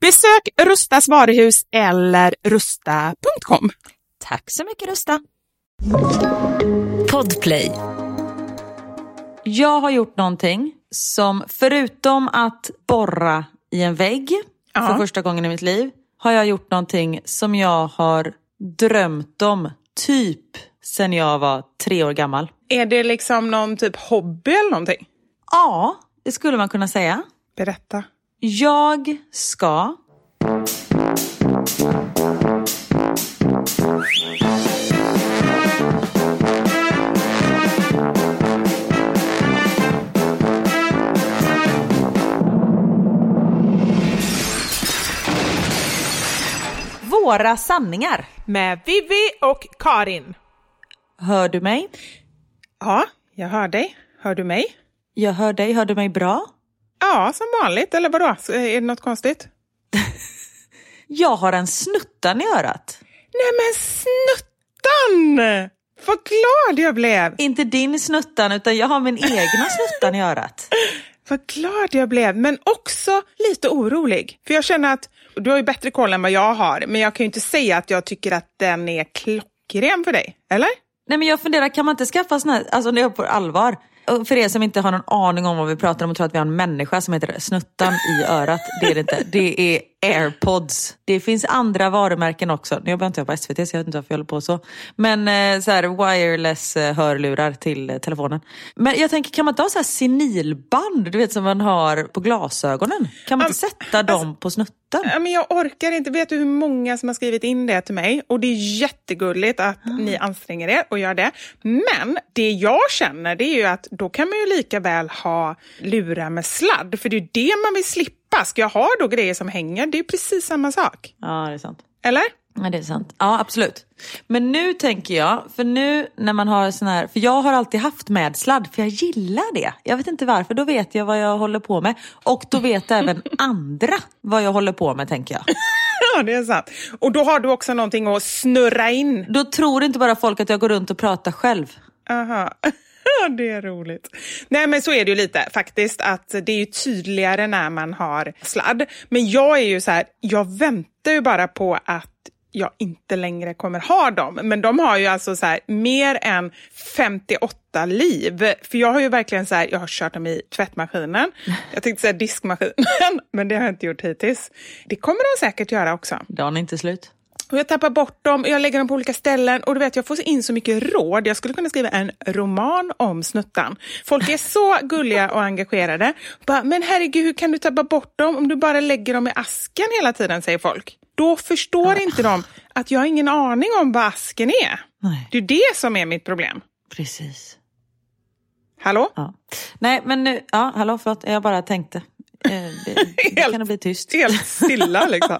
Besök Rustas varuhus eller rusta.com. Tack så mycket Rusta. Podplay. Jag har gjort någonting som förutom att borra i en vägg Ja. för första gången i mitt liv har jag gjort någonting som jag har drömt om typ sen jag var tre år gammal. Är det liksom någon typ hobby eller någonting? Ja, det skulle man kunna säga. Berätta. Jag ska Våra sanningar. Med Vivi och Karin. Hör du mig? Ja, jag hör dig. Hör du mig? Jag hör dig. Hör du mig bra? Ja, som vanligt. Eller vadå? Så Är det något konstigt? Jag har en snuttan i örat. Nej men snuttan! Vad glad jag blev! Inte din snuttan, utan jag har min egna snuttan i örat. Vad glad jag blev, men också lite orolig. För jag känner att du har ju bättre koll än vad jag har, men jag kan ju inte säga att jag tycker att den är klockren för dig. Eller? Nej men jag funderar, kan man inte skaffa sån här, alltså det är på allvar. För er som inte har någon aning om vad vi pratar om och tror att vi har en människa som heter Snuttan i örat. Det är det inte. Det är airpods. Det finns andra varumärken också. Nu jobbar inte jag på SVT så jag vet inte varför jag håller på så. Men eh, så här wireless eh, hörlurar till eh, telefonen. Men jag tänker, kan man inte ha så här senilband, du vet som man har på glasögonen? Kan man inte sätta dem på snuttan? Ja, men jag orkar inte. Vet du hur många som har skrivit in det till mig? Och det är jättegulligt att ni anstränger er och gör det. Men det jag känner det är ju att då kan man ju lika väl ha lurar med sladd. För det är det man vill slippa. Ska jag ha då grejer som hänger? Det är precis samma sak. Ja, det är sant. Eller? Ja, det är sant. Ja, absolut. Men nu tänker jag, för nu när man har sån här, för jag har alltid haft med sladd, för jag gillar det. Jag vet inte varför, då vet jag vad jag håller på med. Och då vet även andra vad jag håller på med, tänker jag. Ja, det är sant. Och då har du också någonting att snurra in. Då tror inte bara folk att jag går runt och pratar själv. Aha. Det är roligt. Nej men så är det ju lite faktiskt att det är ju tydligare när man har sladd. Men jag är ju så här, jag väntar ju bara på att jag inte längre kommer ha dem. Men de har ju alltså så här mer än 58 liv. För jag har ju verkligen så här, jag har kört dem i tvättmaskinen. Jag tänkte säga diskmaskinen, men det har jag inte gjort hittills. Det kommer de säkert göra också. Dagen är inte slut. Och jag tappar bort dem, jag lägger dem på olika ställen och du vet, jag får in så mycket råd. Jag skulle kunna skriva en roman om snuttan. Folk är så gulliga och engagerade. Bara, men herregud, hur kan du tappa bort dem om du bara lägger dem i asken hela tiden, säger folk. Då förstår inte de att jag har ingen aning om vad asken är. Nej. Det är det som är mitt problem. Precis. Hallå? Ja. Nej, men nu, ja, hallå, förlåt, jag bara tänkte. Eh, Det, det kan bli tyst. Helt stilla liksom.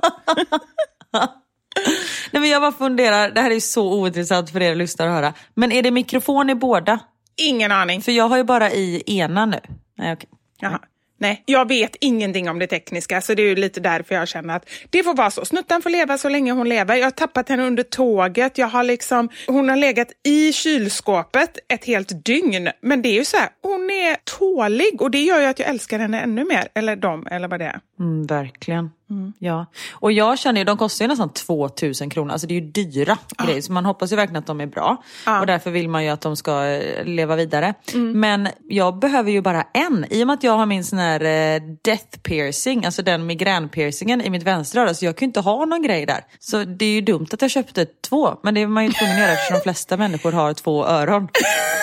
Nej, men jag bara funderar, det här är så ointressant för er lyssnare att höra. Men är det mikrofon i båda? Ingen aning. För jag har ju bara i ena nu. Nej, okej. Jaha. Nej, jag vet ingenting om det tekniska så det är ju lite därför jag känner att det får vara så. Snuttan får leva så länge hon lever. Jag har tappat henne under tåget. Jag har liksom, hon har legat i kylskåpet ett helt dygn. Men det är ju så här, hon är tålig och det gör ju att jag älskar henne ännu mer. Eller dem, eller vad det är. Mm, verkligen. Ja. Och jag känner ju, de kostar ju nästan 2000 kronor. Alltså det är ju dyra grejer. Så man hoppas ju verkligen att de är bra. Och därför vill man ju att de ska eh, leva vidare. Men jag behöver ju bara en. I och med att jag har min sån här eh, death piercing, alltså den migränpiercingen i mitt vänstra öra. Så jag kan ju inte ha någon grej där. Så det är ju dumt att jag köpte två. Men det är man ju tvungen att göra eftersom de flesta människor har två öron.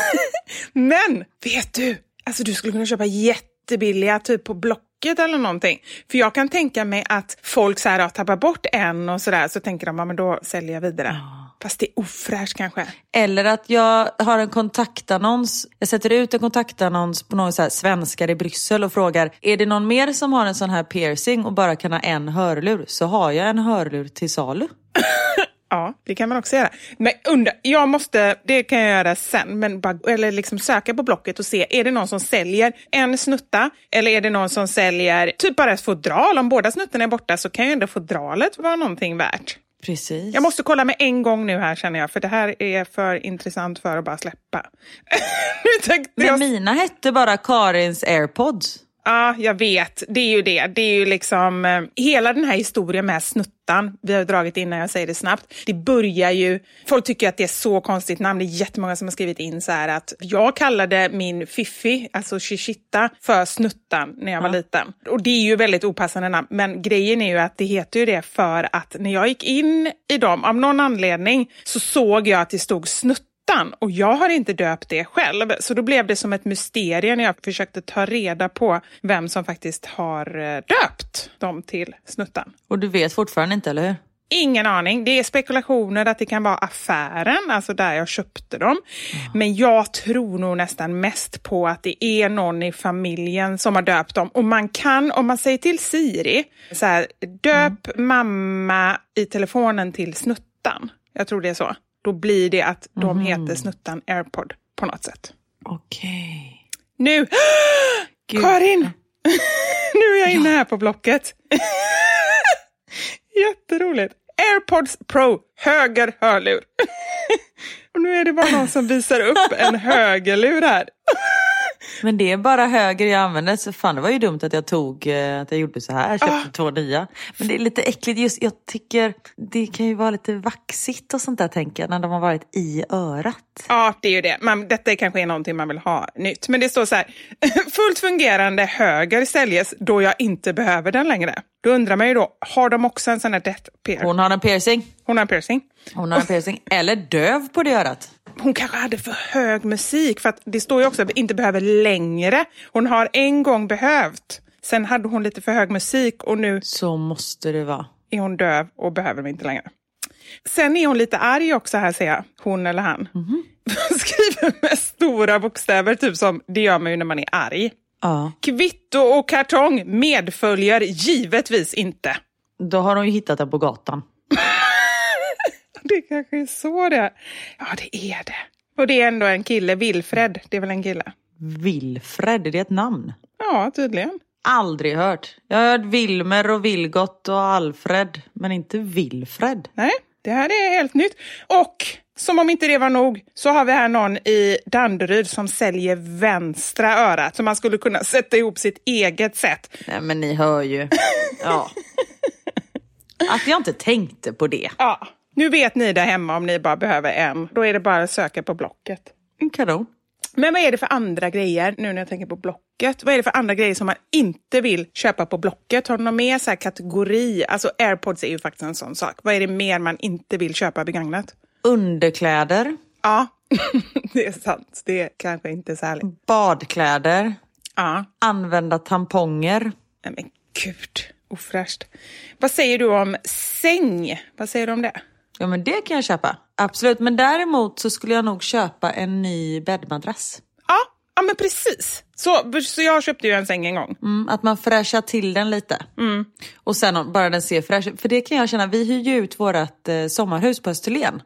Men vet du, alltså du skulle kunna köpa jättebilliga typ på Blocket eller någonting. För jag kan tänka mig att folk så här, ja, tappar bort en och sådär så tänker de, ja men då säljer jag vidare. Fast det är ofräscht kanske. Eller att jag har en kontaktannons. Jag sätter ut en kontaktannons på någon så här svenskar i Bryssel och frågar är det någon mer som har en sån här piercing och bara kan ha en hörlur så har jag en hörlur till salu. Ja, det kan man också göra. Men undra, jag måste, det kan jag göra sen, men bara, eller liksom söka på Blocket och se, är det någon som säljer en snutta eller är det någon som säljer typ bara ett fodral? Om båda snuttarna är borta så kan ju ändå fodralet vara någonting värt. Precis. Jag måste kolla med en gång nu här känner jag, för det här är för intressant för att bara släppa. nu tänkte Men jag... mina hette bara Karins airpods. Ja, jag vet. Det är ju det. Det är ju liksom eh, hela den här historien med snuttan. Vi har dragit in när jag säger det snabbt. Det börjar ju. Folk tycker att det är så konstigt namn. Det är jättemånga som har skrivit in så här att jag kallade min Fiffi, alltså Shishita, för snuttan när jag var liten. Och det är ju väldigt opassande namn. Men grejen är ju att det heter ju det för att när jag gick in i dem, av någon anledning, så såg jag att det stod snuttan och jag har inte döpt det själv. Så då blev det som ett mysterium när jag försökte ta reda på vem som faktiskt har eh, döpt dem till Snuttan. Och du vet fortfarande inte, eller hur? Ingen aning. Det är spekulationer att det kan vara affären, alltså där jag köpte dem. Men jag tror nog nästan mest på att det är någon i familjen som har döpt dem. Och man kan, om man säger till Siri, så här, döp mamma i telefonen till Snuttan. Jag tror det är så. Då blir det att de heter Snuttan AirPod på något sätt. Okej. Nu! Gud. Karin! nu är jag inne här på Blocket. Jätteroligt. AirPods Pro, höger hörlur. Och nu är det bara någon som visar upp en högerlur här. Men det är bara höger jag använder, så fan det var ju dumt att jag tog, eh, att jag gjorde så här, köpte Ah. två nya. Men det är lite äckligt just, jag tycker det kan ju vara lite vaxigt och sånt där tänker jag, när de har varit i örat. Ja, det är ju det. Man, detta kanske är någonting man vill ha nytt. Men det står så här, fullt fungerande höger säljes då jag inte behöver den längre. Då undrar man ju då, har de också en sån här death peer? Hon har en piercing. Hon har en piercing. Hon har en piercing, eller döv på det örat. Hon kanske hade för hög musik, för att det står ju också att inte behöver längre. Hon har en gång behövt. Sen hade hon lite för hög musik och nu Så måste det vara. är hon döv och behöver dem inte längre. Sen är hon lite arg också här ser jag, hon eller han. Skriver med stora bokstäver, typ som det gör man ju när man är arg. Ja, Kvitto och kartong medföljer givetvis inte. då har hon ju hittat den på gatan. Det kanske är så det är. Ja, det är det. Och det är ändå en kille, Wilfred, det är väl en kille? Wilfred, det är ett namn. Ja, tydligen. Aldrig hört. Jag har hört Wilmer och Vilgot och Alfred, men inte Wilfred. Nej, det här är helt nytt. Och som om inte det var nog så har vi här någon i Danderyd som säljer vänstra örat. Så man skulle kunna sätta ihop sitt eget sätt. Nej men ni hör ju. Ja. Att jag inte tänkte på det. Ja, nu vet ni där hemma om ni bara behöver en. Då är det bara att söka på Blocket. En kanon. Men vad är det för andra grejer nu när jag tänker på Blocket? Vad är det för andra grejer som man inte vill köpa på Blocket? Har du någon mer så här kategori? Alltså airpods är ju faktiskt en sån sak. Vad är det mer man inte vill köpa begagnat? Underkläder. Ja, det är sant. Det är kanske inte är så härligt. Badkläder. Ja, Använda tamponger. Nej, men gud, ofräscht. Vad säger du om säng? Vad säger du om det? Ja men det kan jag köpa. absolut. Men däremot så skulle jag nog köpa en ny bäddmadrass. Ja, ja men precis. Så, så jag köpte ju en säng en gång. Mm, att man fräschar till den lite. Och sen bara den ser fräsch. För det kan jag känna, vi hyr ju ut vårt eh, sommarhus på Österlen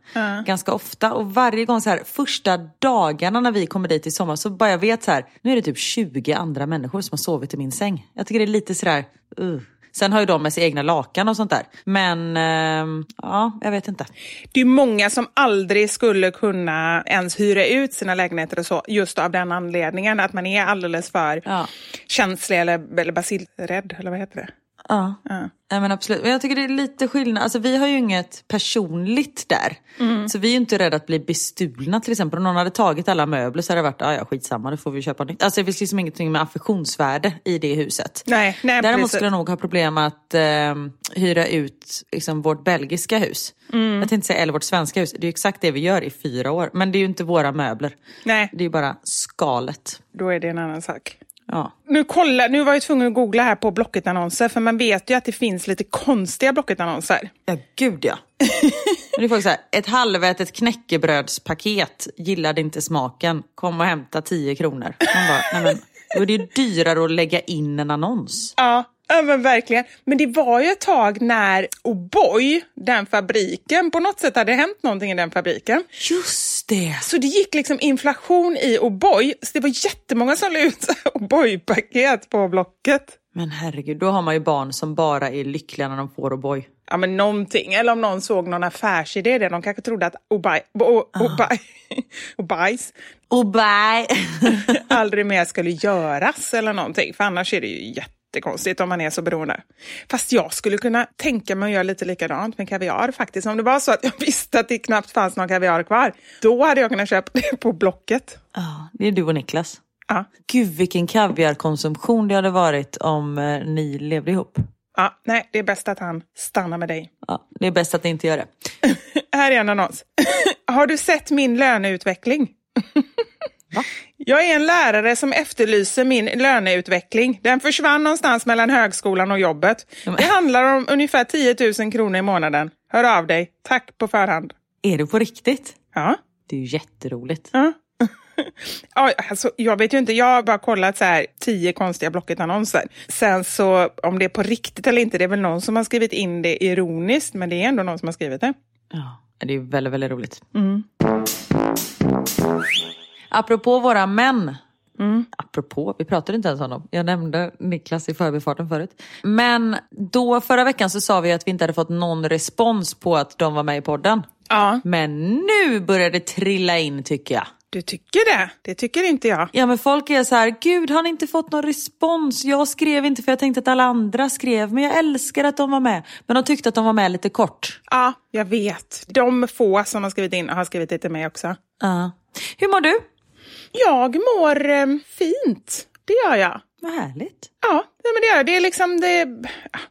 ganska ofta. Och varje gång så här, första dagarna när vi kommer dit i sommar så bara jag vet så här, nu är det typ 20 andra människor som har sovit i min säng. Jag tycker det är lite sådär, uh. Sen har ju de med sig egna lakan och sånt där. Men ehm, ja, jag vet inte. Det är många som aldrig skulle kunna ens hyra ut sina lägenheter och så, just av den anledningen att man är alldeles för Ja. känslig eller, eller basilrädd, eller vad heter det? Ja. Ja. Ja, men absolut. Men jag tycker det är lite skillnad. Alltså, vi har ju inget personligt där. Mm. Så vi är ju inte rädda att bli bestulna till exempel. Om någon hade tagit alla möbler så hade det varit, ja ja skitsamma, då får vi köpa nytt. Alltså det finns liksom ingenting med affektionsvärde i det huset. Nej, nej Däremot precis. skulle jag nog ha problem att eh, hyra ut liksom, vårt belgiska hus. Mm. Jag tänkte säga, eller vårt svenska hus. Det är ju exakt det vi gör i fyra år. Men det är ju inte våra möbler. Nej, Det är ju bara skalet. då är det en annan sak. Ja. Nu, kolla, nu var jag tvungen att googla här på Blocket-annonser, för man vet ju att det finns lite konstiga Blocket-annonser. Ja, gud ja. Men det är så här, ett halvätet knäckebrödspaket, gillade inte smaken, kom och hämta 10 kronor. Man bara, nej men, då är det ju dyrare att lägga in en annons. Ja, ja men verkligen. Men det var ju ett tag när O'boy, den fabriken, på något sätt hade hänt någonting i den fabriken. Just det! Så det gick liksom inflation i O'boy, så det var jättemånga som la ut O'boy-paket på Blocket. Men herregud, då har man ju barn som bara är lyckliga när de får O'boy. Ja men någonting, eller om någon såg någon affärsidé där de kanske trodde att O'boy, O- O'boy, O'boys O'boy! aldrig mer skulle göras eller någonting. För annars är det ju jättekonstigt om man är så beroende. Fast jag skulle kunna tänka mig att göra lite likadant med kaviar faktiskt. Om det var så att jag visste att det knappt fanns någon kaviar kvar, då hade jag kunnat köpa det på Blocket. Ja, det är du och Niklas. Ja, Gud vilken kaviarkonsumtion det hade varit om eh, ni levde ihop. ja nej, det är bäst att han stannar med dig. Ja, det är bäst att ni inte gör det. Här är en annons. Har du sett min löneutveckling? Va? Jag är en lärare som efterlyser min löneutveckling. Den försvann någonstans mellan högskolan och jobbet. Men- Det handlar om ungefär 10 000 kronor i månaden. Hör av dig. Tack på förhand. Är det på riktigt? Ja. Det är ju jätteroligt. ja. Ja, alltså, jag vet ju inte, jag har bara kollat så här tio konstiga Blocket-annonser. Sen så om det är på riktigt eller inte, det är väl någon som har skrivit in det ironiskt, men det är ändå någon som har skrivit det. Ja, det är väldigt, väldigt roligt. Mm. Apropå våra män. Apropå, vi pratade inte ens om dem. Jag nämnde Niklas i förbifarten förut. Men då förra veckan så sa vi att vi inte hade fått någon respons på att de var med i podden. Ja, Men nu börjar det trilla in tycker jag. du tycker det? Det tycker inte jag. Ja men folk är så här, gud har ni inte fått någon respons? Jag skrev inte för jag tänkte att alla andra skrev, men jag älskar att de var med. Men de tyckte att de var med lite kort. Ja, jag vet. De få som har skrivit in har skrivit till mig också. Ja. Hur mår du? Jag mår eh, fint. Det gör jag. Vad härligt. Ja, men det gör jag. Det är liksom det...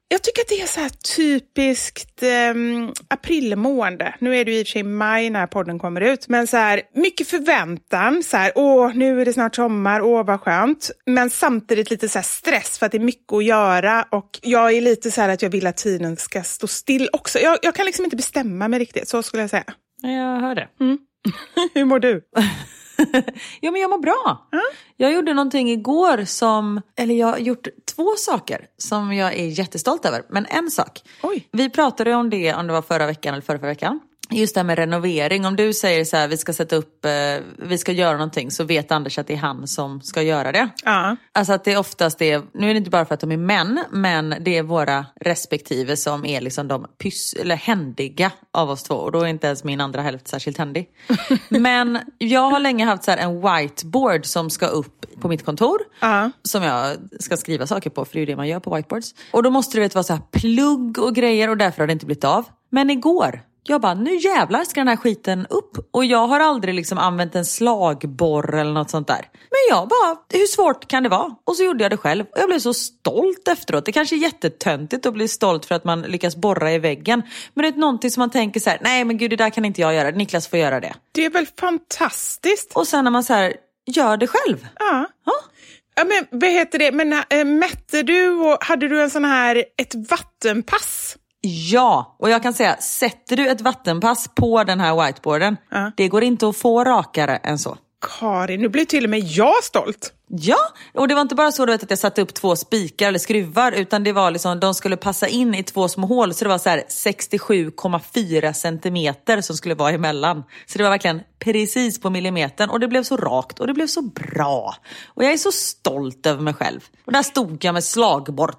Jag tycker att det är så här typiskt um, aprilmående. Nu är det ju i och för sig maj när podden kommer ut, men så här mycket förväntan. Så här, åh, nu är det snart sommar, åh vad skönt. Men samtidigt lite så här stress för att det är mycket att göra och jag är lite så här att jag vill att tiden ska stå still också. Jag, jag kan liksom inte bestämma mig riktigt, så skulle jag säga. Jag hör det. Hur mår du? Ja men jag mår bra. Jag gjorde någonting igår som, eller jag har gjort två saker som jag är jättestolt över. Men en sak. Oj. Vi pratade om det om det var förra veckan eller förra, förra veckan. Just det här med renovering. Om du säger så här, vi ska sätta upp, eh, vi ska göra någonting så vet Anders att det är han som ska göra det. Ja. Alltså att det oftast är, nu är det inte bara för att de är män, men det är våra respektive som är liksom de pys, eller händiga av oss två. Och då är inte ens min andra hälft särskilt händig. men jag har länge haft så en whiteboard som ska upp på mitt kontor. Ja. Som jag ska skriva saker på, för det är ju det man gör på whiteboards. Och då måste det vara så här plugg och grejer och därför har det inte blivit av. Men igår, jag bara, nu jävlar ska den här skiten upp. Och jag har aldrig liksom använt en slagborr eller något sånt där. Men jag bara, hur svårt kan det vara? Och så gjorde jag det själv. Och jag blev så stolt efteråt. Det kanske är jättetöntigt att bli stolt för att man lyckas borra i väggen. Men det är någonting som man tänker så här, nej men gud det där kan inte jag göra. Niklas får göra det. Det är väl fantastiskt? Och sen när man så här, gör det själv. Ja. Ja. Ja, men vad heter det? Men äh, mätte du och hade du en sån här, ett vattenpass? Ja, och jag kan säga, sätter du ett vattenpass på den här whiteboarden, Ja. det går inte att få rakare än så. Karin, nu blir till och med jag stolt. Ja, och det var inte bara så du vet, att jag satte upp två spikar eller skruvar utan det var liksom, de skulle passa in i två små hål så det var så här 67,4 centimeter som skulle vara emellan. Så det var verkligen precis på millimetern och det blev så rakt och det blev så bra. Och jag är så stolt över mig själv. Och där stod jag med slagborr.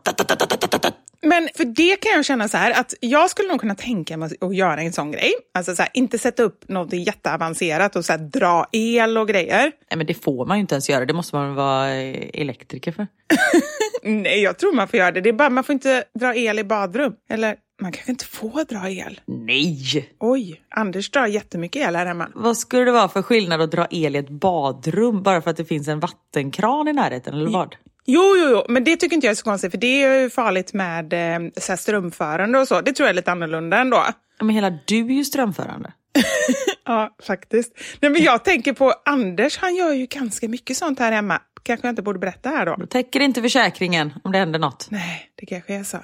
Men för det kan jag känna så här att jag skulle nog kunna tänka mig att göra en sån grej. Alltså så här, inte sätta upp något jätteavancerat och så här, dra el och grejer. Nej men det får man ju inte ens göra, det måste man vara elektriker för. Nej, jag tror man får göra det. Det är bara man får inte dra el i badrum. Eller man kanske inte får dra el. Nej! Oj, Anders drar jättemycket el här hemma. Vad skulle det vara för skillnad att dra el i ett badrum bara för att det finns en vattenkran i närheten eller vad? Jo, jo, jo, men det tycker inte jag är så konstigt för det är ju farligt med eh, så strömförande och så. Det tror jag är lite annorlunda ändå. Men hela du är ju strömförande. Ja, faktiskt. Nej, men jag tänker på Anders, han gör ju ganska mycket sånt här hemma. Kanske jag inte borde berätta här då. Då täcker inte försäkringen om det händer något. Nej, det kanske är så.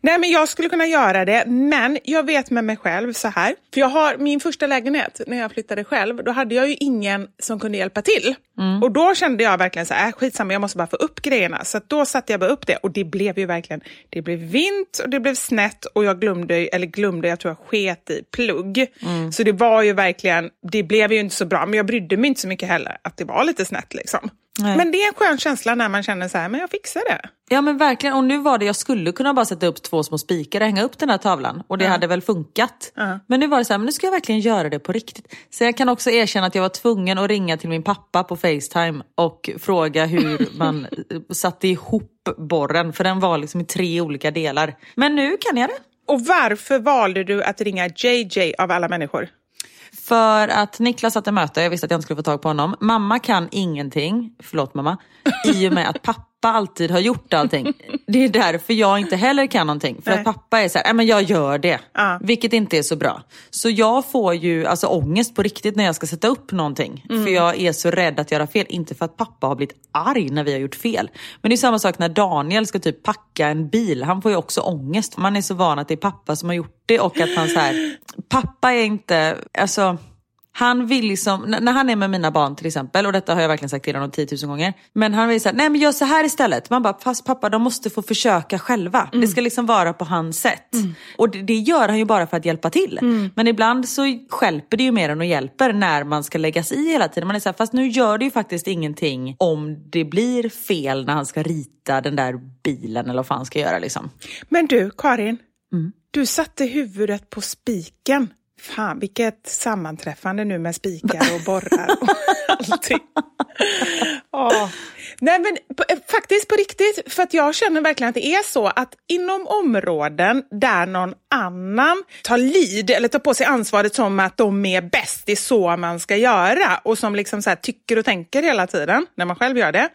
Nej, men jag skulle kunna göra det, men jag vet med mig själv så här. För jag har min första lägenhet, när jag flyttade själv, då hade jag ju ingen som kunde hjälpa till. Och då kände jag verkligen så här, äh, skitsamma, jag måste bara få upp grejerna. Så då satte jag bara upp det och det blev ju verkligen, det blev vint och det blev snett och jag glömde, eller glömde, jag tror jag sket i plugg. Så det var ju verkligen, det blev ju inte så bra, men jag brydde mig inte så mycket heller att det var lite snett liksom. Nej. Men det är en skön känsla när man känner så här, men jag fixar det. Ja men verkligen, och nu var det, jag skulle kunna bara sätta upp två små spikar och hänga upp den här tavlan och det hade väl funkat. Men nu var det så här, men nu ska jag verkligen göra det på riktigt. Så jag kan också erkänna att jag var tvungen att ringa till min pappa på Facetime och fråga hur man eh, satte ihop borren, för den var liksom i tre olika delar. Men nu kan jag det. Och varför valde du att ringa JJ av alla människor? För att Niklas satt i möte, jag visste att jag inte skulle få tag på honom. Mamma kan ingenting, förlåt mamma, i och med att pappa alltid har gjort allting. Det är därför jag inte heller kan någonting. För Nej. att pappa är så här, "Nej, men jag gör det. Ja. Vilket inte är så bra. Så jag får ju alltså, ångest på riktigt när jag ska sätta upp någonting. För jag är så rädd att göra fel. Inte för att pappa har blivit arg när vi har gjort fel. Men det är samma sak när Daniel ska typ packa en bil. Han får ju också ångest. Man är så van att det är pappa som har gjort det och att han så här, pappa är inte, alltså han vill liksom, när han är med mina barn till exempel, och detta har jag verkligen sagt till honom 10 000 gånger. Men han vill säga, nej men gör så här istället. Man bara, fast pappa de måste få försöka själva. Det ska liksom vara på hans sätt. Och det, det gör han ju bara för att hjälpa till. Men ibland så skälper det ju mer än att hjälper när man ska lägga sig i hela tiden. Man är så här, fast nu gör det ju faktiskt ingenting om det blir fel när han ska rita den där bilen eller vad fan han ska göra liksom. Men du, Karin. Du satte huvudet på spiken. Fan, vilket sammanträffande nu med spikar och borrar och allting. Åh. Nej, men på, eh, faktiskt på riktigt, för att jag känner verkligen att det är så att inom områden där någon annan tar lid eller tar på sig ansvaret som att de är bäst, det är så man ska göra och som liksom så här tycker och tänker hela tiden när man själv gör det,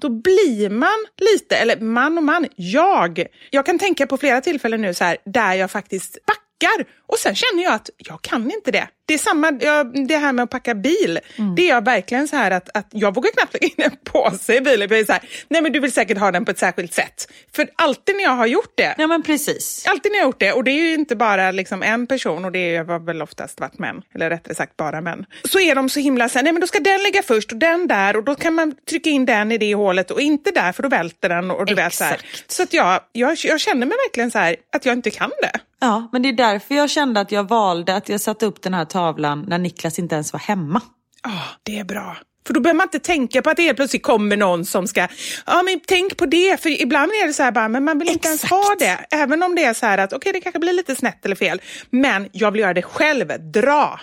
då blir man lite, eller man och man, jag. Jag kan tänka på flera tillfällen nu så här, där jag faktiskt backar och sen känner jag att jag kan inte det. Det är samma, jag, det här med att packa bil. Det är jag verkligen så här att, att jag vågar knappt lägga in en påse i bilen. Jag är så här, nej men du vill säkert ha den på ett särskilt sätt. För alltid när jag har gjort det, Ja men precis. alltid när jag har gjort det, och det är ju inte bara liksom en person och det har väl oftast varit män, eller rättare sagt bara män, så är de så himla så här, nej men då ska den ligga först och den där och då kan man trycka in den i det hålet och inte där för då välter den och du vet så här. Exakt. Så att jag, jag, jag känner mig verkligen så här att jag inte kan det. Ja, men det är därför jag kände att jag valde att jag satte upp den här tavlan när Niklas inte ens var hemma. Ja, det är bra. För då behöver man inte tänka på att det helt plötsligt kommer någon som ska, ja men tänk på det, för ibland är det så här bara, men man vill inte ens ha Exakt. det. Även om det är så här att, okej det kanske blir lite snett eller fel, men jag vill göra det själv, dra.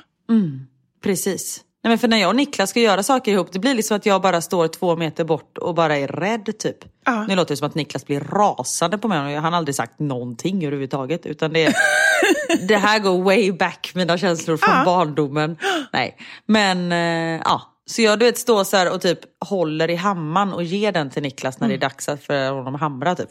Precis. Nej, men för när jag och Niklas ska göra saker ihop, det blir liksom att jag bara står två meter bort och bara är rädd typ. Ja. Nu låter det som att Niklas blir rasande på mig och han har aldrig sagt någonting överhuvudtaget. Utan det, det här går way back, mina känslor från Ja. barndomen. Nej, men eh, ja. Så jag du vet, står så här och typ håller i hammaren och ger den till Niklas när det är dags att för honom att hamra typ.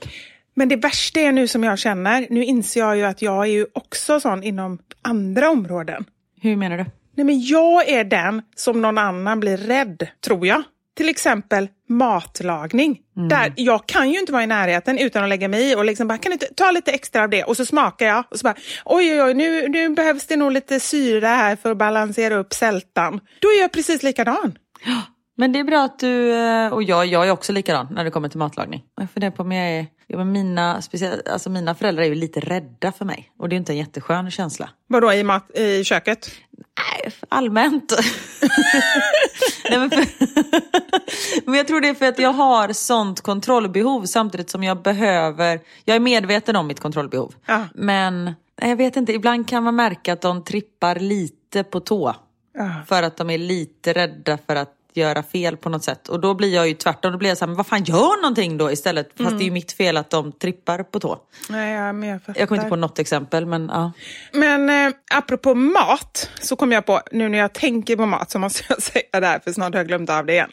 Men det värsta är nu som jag känner, nu inser jag ju att jag är ju också sån inom andra områden. Hur menar du? Nej men jag är den som någon annan blir rädd, tror jag. till exempel matlagning. Där jag kan ju inte vara i närheten utan att lägga mig i och liksom bara, kan du ta lite extra av det? Och så smakar jag och så bara, oj oj oj, nu, nu behövs det nog lite syra här för att balansera upp sältan. Då är jag precis likadan. Men det är bra att du, eh, och jag, jag är också likadan när det kommer till matlagning. Jag funderar på om jag är, ja, men mina, speciellt, alltså mina föräldrar är ju lite rädda för mig. Och det är inte en jätteskön känsla. Vadå i, mat, i köket? Nej, allmänt. Nej, men, för, men jag tror det är för att jag har sånt kontrollbehov samtidigt som jag behöver, jag är medveten om mitt kontrollbehov. Ja. Men jag vet inte, ibland kan man märka att de trippar lite på tå. Ja. För att de är lite rädda för att göra fel på något sätt. Och då blir jag ju tvärtom, då blir jag så här, men vad fan gör någonting då istället? Fast det är ju mitt fel att de trippar på tå. Nej, jag, men jag, Jag kommer inte på något exempel men ja. Men eh, apropå mat, så kom jag på, nu när jag tänker på mat så måste jag säga det här för snart har jag glömt av det igen.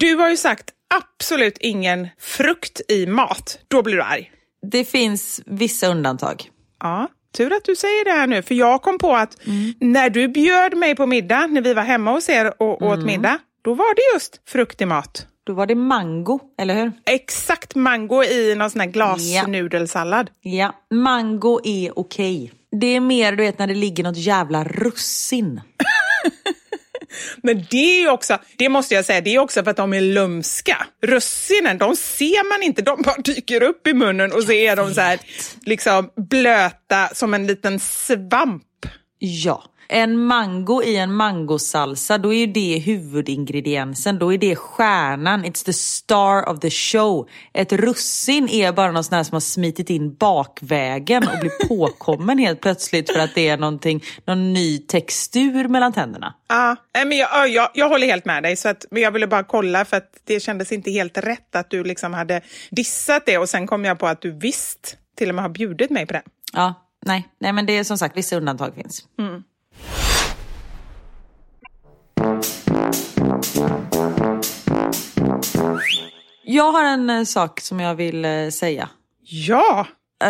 Du har ju sagt absolut ingen frukt i mat, då blir du arg. Det finns vissa undantag. Ja, tur att du säger det här nu, för jag kom på att när du bjöd mig på middag, när vi var hemma hos er och åt middag, då var det just frukt i mat. Då var det mango, eller hur? Exakt mango i någon sån här glasnudelsallad. Ja, mango är okej. Det är mer du vet när det ligger något jävla russin. Men det är ju också, det måste jag säga, det är också för att de är lumska. Russinen, de ser man inte, de bara dyker upp i munnen och så är de så här liksom blöta som en liten svamp. Ja. En mango i en mangosalsa, då är ju det huvudingrediensen. Då är det stjärnan. It's the star of the show. Ett russin är bara någon sån här som har smitit in bakvägen och blir påkommen helt plötsligt för att det är någonting, någon ny textur mellan tänderna. Ja, men jag, ja, jag, jag håller helt med dig, så att, men jag ville bara kolla för att det kändes inte helt rätt att du liksom hade dissat det och sen kom jag på att du visst till och med har bjudit mig på det. Ja, nej, nej men det är som sagt vissa undantag finns. Jag har en eh, sak som jag vill eh, säga. Ja,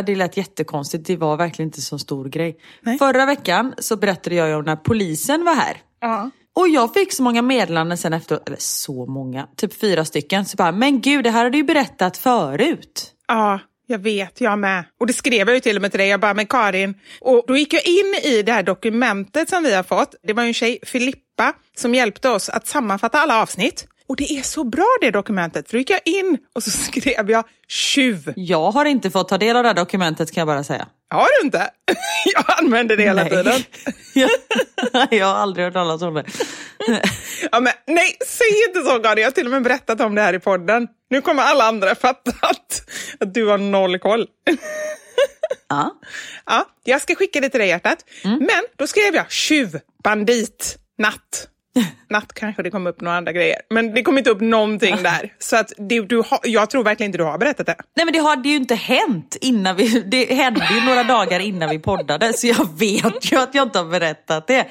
Det lät jättekonstigt, det var verkligen inte så stor grej. Nej. Förra veckan så berättade jag om när polisen var här. Ja. Och jag fick så många meddelanden sen efter, eller så många, typ fyra stycken. Så bara, men gud det här har du ju berättat förut. ja, jag vet, jag med. Och det skrev jag ju till och med till dig, jag bara, men Karin. Och då gick jag in i det här dokumentet som vi har fått. Det var ju en tjej, Filippa, som hjälpte oss att sammanfatta alla avsnitt. Och det är så bra det dokumentet, för då gick jag in och så skrev jag tjuv. Jag har inte fått ta del av det här dokumentet kan jag bara säga. Har du inte? Jag använder det hela Nej. tiden. jag har aldrig hört talas om det. Ja, men, nej, säg inte så Karin. Jag har till och med berättat om det här i podden. Nu kommer alla andra fatta att, att du har noll koll. Ja. Ja, jag ska skicka det till dig hjärtat. Mm. Men då skrev jag tjuv, bandit, natt. Natt kanske det kom upp några andra grejer. Men det kom inte upp någonting där. Så att det, du har, jag tror verkligen inte du har berättat det. Nej men det hade ju inte hänt innan vi, det hände ju några dagar innan vi poddade så jag vet ju att jag inte har berättat det.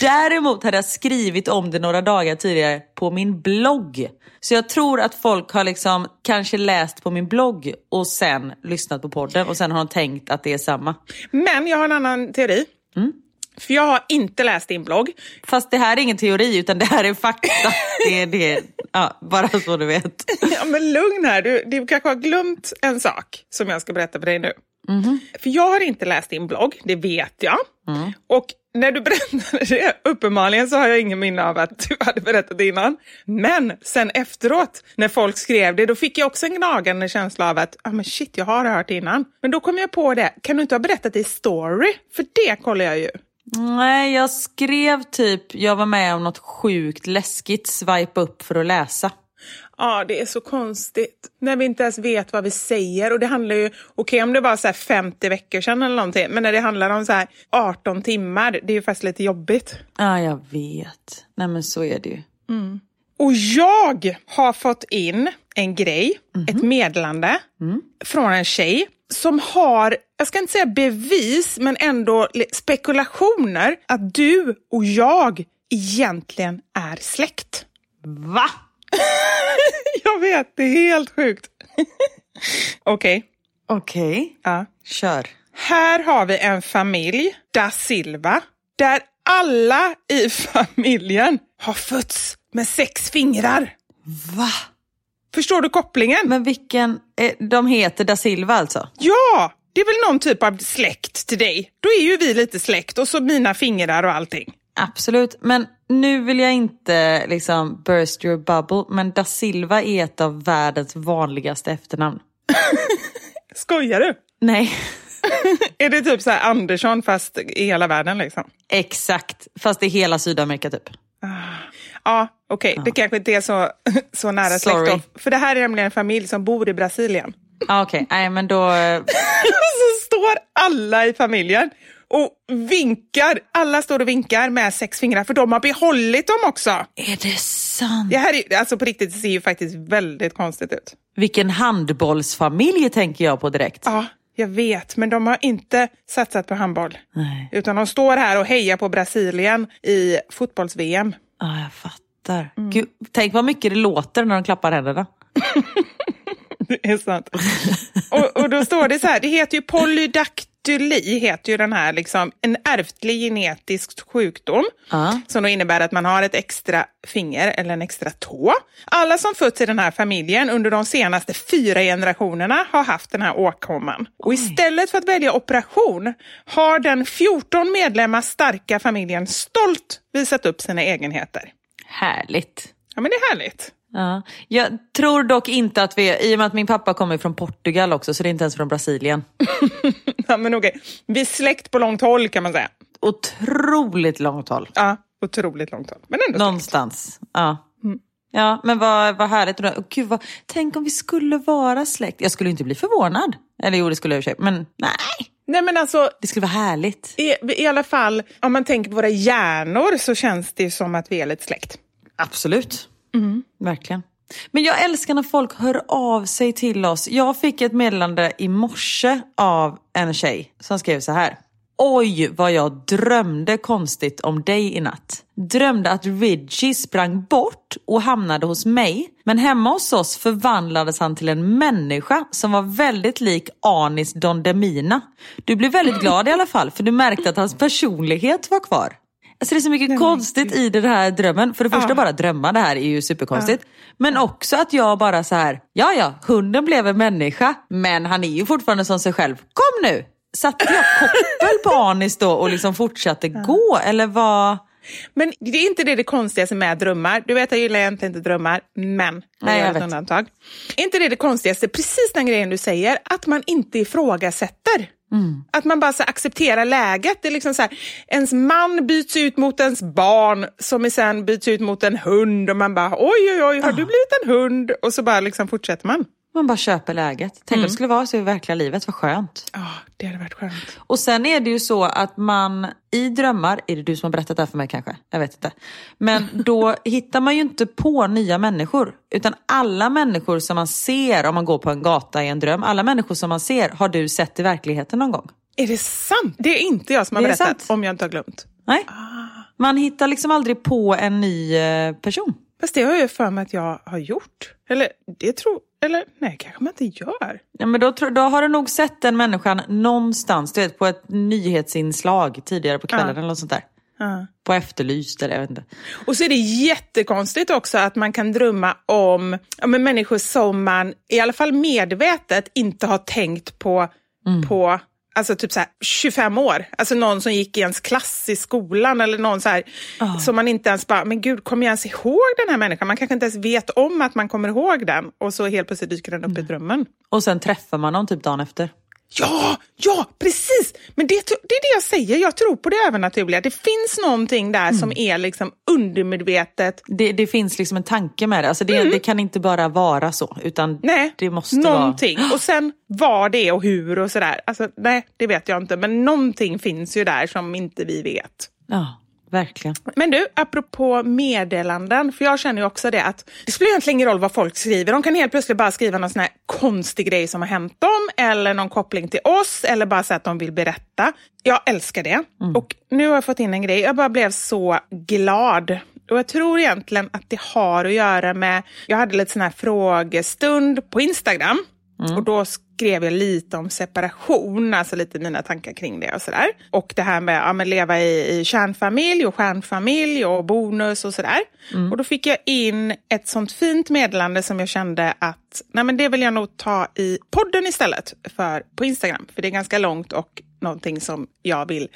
Däremot hade jag skrivit om det några dagar tidigare på min blogg. Så jag tror att folk har liksom kanske läst på min blogg och sen lyssnat på podden och sen har de tänkt att det är samma. Men jag har en annan teori. Mm. För jag har inte läst din blogg. Fast det här är ingen teori utan det här är fakta. Det är det, ja, bara så du vet. Ja, men lugn här, du, du kanske har glömt en sak som jag ska berätta för dig nu. För jag har inte läst din blogg, det vet jag. Och när du berättade det, uppenbarligen så har jag ingen minne av att du hade berättat det innan. Men sen efteråt, när folk skrev det, då fick jag också en gnagande känsla av att ah, men shit, jag har hört det innan. Men då kom jag på det, kan du inte ha berättat det i story? För det kollar jag ju. Nej, jag skrev typ, jag var med om något sjukt läskigt, swipe upp för att läsa. Ja, det är så konstigt. När vi inte ens vet vad vi säger. Och det handlar ju, okej om det var så här 50 veckor sedan eller någonting, men när det handlar om så här 18 timmar, det är ju faktiskt lite jobbigt. Ja, jag vet. Nej men så är det ju. Och jag har fått in en grej, ett meddelande från en tjej som har, jag ska inte säga bevis, men ändå spekulationer att du och jag egentligen är släkt. Va? Jag vet, det är helt sjukt. Okej, Okej, ja. kör. Här har vi en familj, da Silva, där alla i familjen har fötts med sex fingrar. Va? Förstår du kopplingen? Men vilken, eh, de heter da Silva alltså? Ja, det är väl någon typ av släkt till dig. Då är ju vi lite släkt och så mina fingrar och allting. Absolut, men nu vill jag inte liksom burst your bubble, men da Silva är ett av världens vanligaste efternamn. Skojar du? Nej, Är det typ så här Andersson fast i hela världen liksom? exakt. Fast i hela Sydamerika typ. Ja, okej. Det kanske inte är så, så nära släkt då. För det här är nämligen en familj som bor i Brasilien. Ah, Okej, nej men då... så står alla i familjen och vinkar. Alla står och vinkar med sex fingrar för de har behållit dem också. Är det sant? Det här är, alltså på riktigt det ser ju faktiskt väldigt konstigt ut. Vilken handbollsfamilj tänker jag på direkt. Ja, jag vet, men de har inte satsat på handboll. Nej, Utan de står här och hejar på Brasilien i fotbolls-VM. ah, jag fattar. Gud, tänk vad mycket det låter när de klappar händerna. Det är sant. och, och då står det så här, det heter ju polydaktyli, heter ju den här, liksom, en ärftlig genetisk sjukdom. Ja. Som då innebär att man har ett extra finger eller en extra tå. Alla som fötts i den här familjen under de senaste fyra generationerna har haft den här åkomman. Och istället för att välja operation har den 14 medlemmar starka familjen stolt visat upp sina egenheter. Härligt. Ja, men det är härligt. Ja. Jag tror dock inte att vi, i och med att min pappa kommer från Portugal också, så det är inte ens från Brasilien. Ja, men okej. Vi är släkt på långt håll kan man säga. Otroligt långt håll. Ja, otroligt långt håll. Men ändå släkt. Någonstans. Ja. Ja, men vad, vad härligt. Och Gud, vad, tänk om vi skulle vara släkt. Jag skulle inte bli förvånad. Eller jo, det skulle jag i och för sig. Men nej, Nej, men alltså, det skulle vara härligt. i, i alla fall, om man tänker på våra hjärnor så känns det som att vi är lite släkt. Absolut. Verkligen. Men jag älskar när folk hör av sig till oss. Jag fick ett meddelande i morse av en tjej som skrev så här. Oj vad jag drömde konstigt om dig i natt. Drömde att Ridgie sprang bort och hamnade hos mig. Men hemma hos oss förvandlades han till en människa som var väldigt lik Anis Don Demina. Du blev väldigt glad i alla fall för du märkte att hans personlighet var kvar. Alltså det är så mycket konstigt i den här drömmen. För det första Ja. bara drömma det här är ju superkonstigt. Men också att jag bara så här, ja ja, hunden blev en människa, men han är ju fortfarande som sig själv. Kom nu! Satte jag koppel på Anis då och liksom fortsatte gå? Eller vad? Men det är inte det, det konstigaste med drömmar. Du vet, jag gillar egentligen inte drömmar, men Nej, jag gör ett undantag. Är inte det det konstigaste, precis den grejen du säger, att man inte ifrågasätter? Mm. Att man bara så accepterar läget. Det är liksom så här, ens man byts ut mot ens barn som sen byts ut mot en hund och man bara oj oj oj, har du blivit en hund? Och så bara liksom fortsätter man. Man bara köper läget. Tänk om det skulle vara så i verkliga livet, vad skönt. Ja, det hade varit skönt. Och sen är det ju så att man i drömmar, är det du som har berättat det här för mig kanske? Jag vet inte. Men då hittar man ju inte på nya människor. Utan alla människor som man ser om man går på en gata i en dröm, alla människor som man ser har du sett i verkligheten någon gång. Är det sant? Det är inte jag som har berättat, sant. om jag inte har glömt. Nej. Man hittar liksom aldrig på en ny eh, person. Fast det har jag ju för mig att jag har gjort. Eller det tror... Eller nej, kanske man inte gör. Ja, men då, då har du nog sett den människan någonstans, du vet på ett nyhetsinslag tidigare på kvällen Ja. eller något sånt där. Ja. På Efterlyst eller jag vet inte. Och så är det jättekonstigt också att man kan drömma om men människor som man i alla fall medvetet inte har tänkt på på alltså typ så här 25 år. Alltså någon som gick i ens klass i skolan eller någon så här som man inte ens bara, men gud, kommer jag ens ihåg den här människan? Man kanske inte ens vet om att man kommer ihåg den och så helt plötsligt dyker den upp i drömmen. Och sen träffar man någon typ dagen efter. Ja, ja, precis! Men det, det är det jag säger, jag tror på det övernaturliga. Det finns någonting där som är liksom undermedvetet. Det, det finns liksom en tanke med det. Alltså det, det kan inte bara vara så. Utan Mm. Nej, det måste någonting. vara... Och sen vad det är och hur och sådär. Alltså, nej, det vet jag inte. Men någonting finns ju där som inte vi vet. Ja, verkligen. Men du, apropå meddelanden, för jag känner ju också det att det spelar egentligen ingen roll vad folk skriver. De kan helt plötsligt bara skriva någon sån här konstig grej som har hänt dem eller någon koppling till oss eller bara säga att de vill berätta. Jag älskar det. Och nu har jag fått in en grej. Jag bara blev så glad. Och jag tror egentligen att det har att göra med, jag hade lite sån här frågestund på Instagram. Och då skrev jag lite om separation, alltså lite mina tankar kring det och sådär. Och det här med att ja, leva i, i kärnfamilj och stjärnfamilj och bonus och sådär. Mm. Och då fick jag in ett sånt fint meddelande som jag kände att nej men det vill jag nog ta i podden istället för på Instagram. För det är ganska långt och någonting som jag vill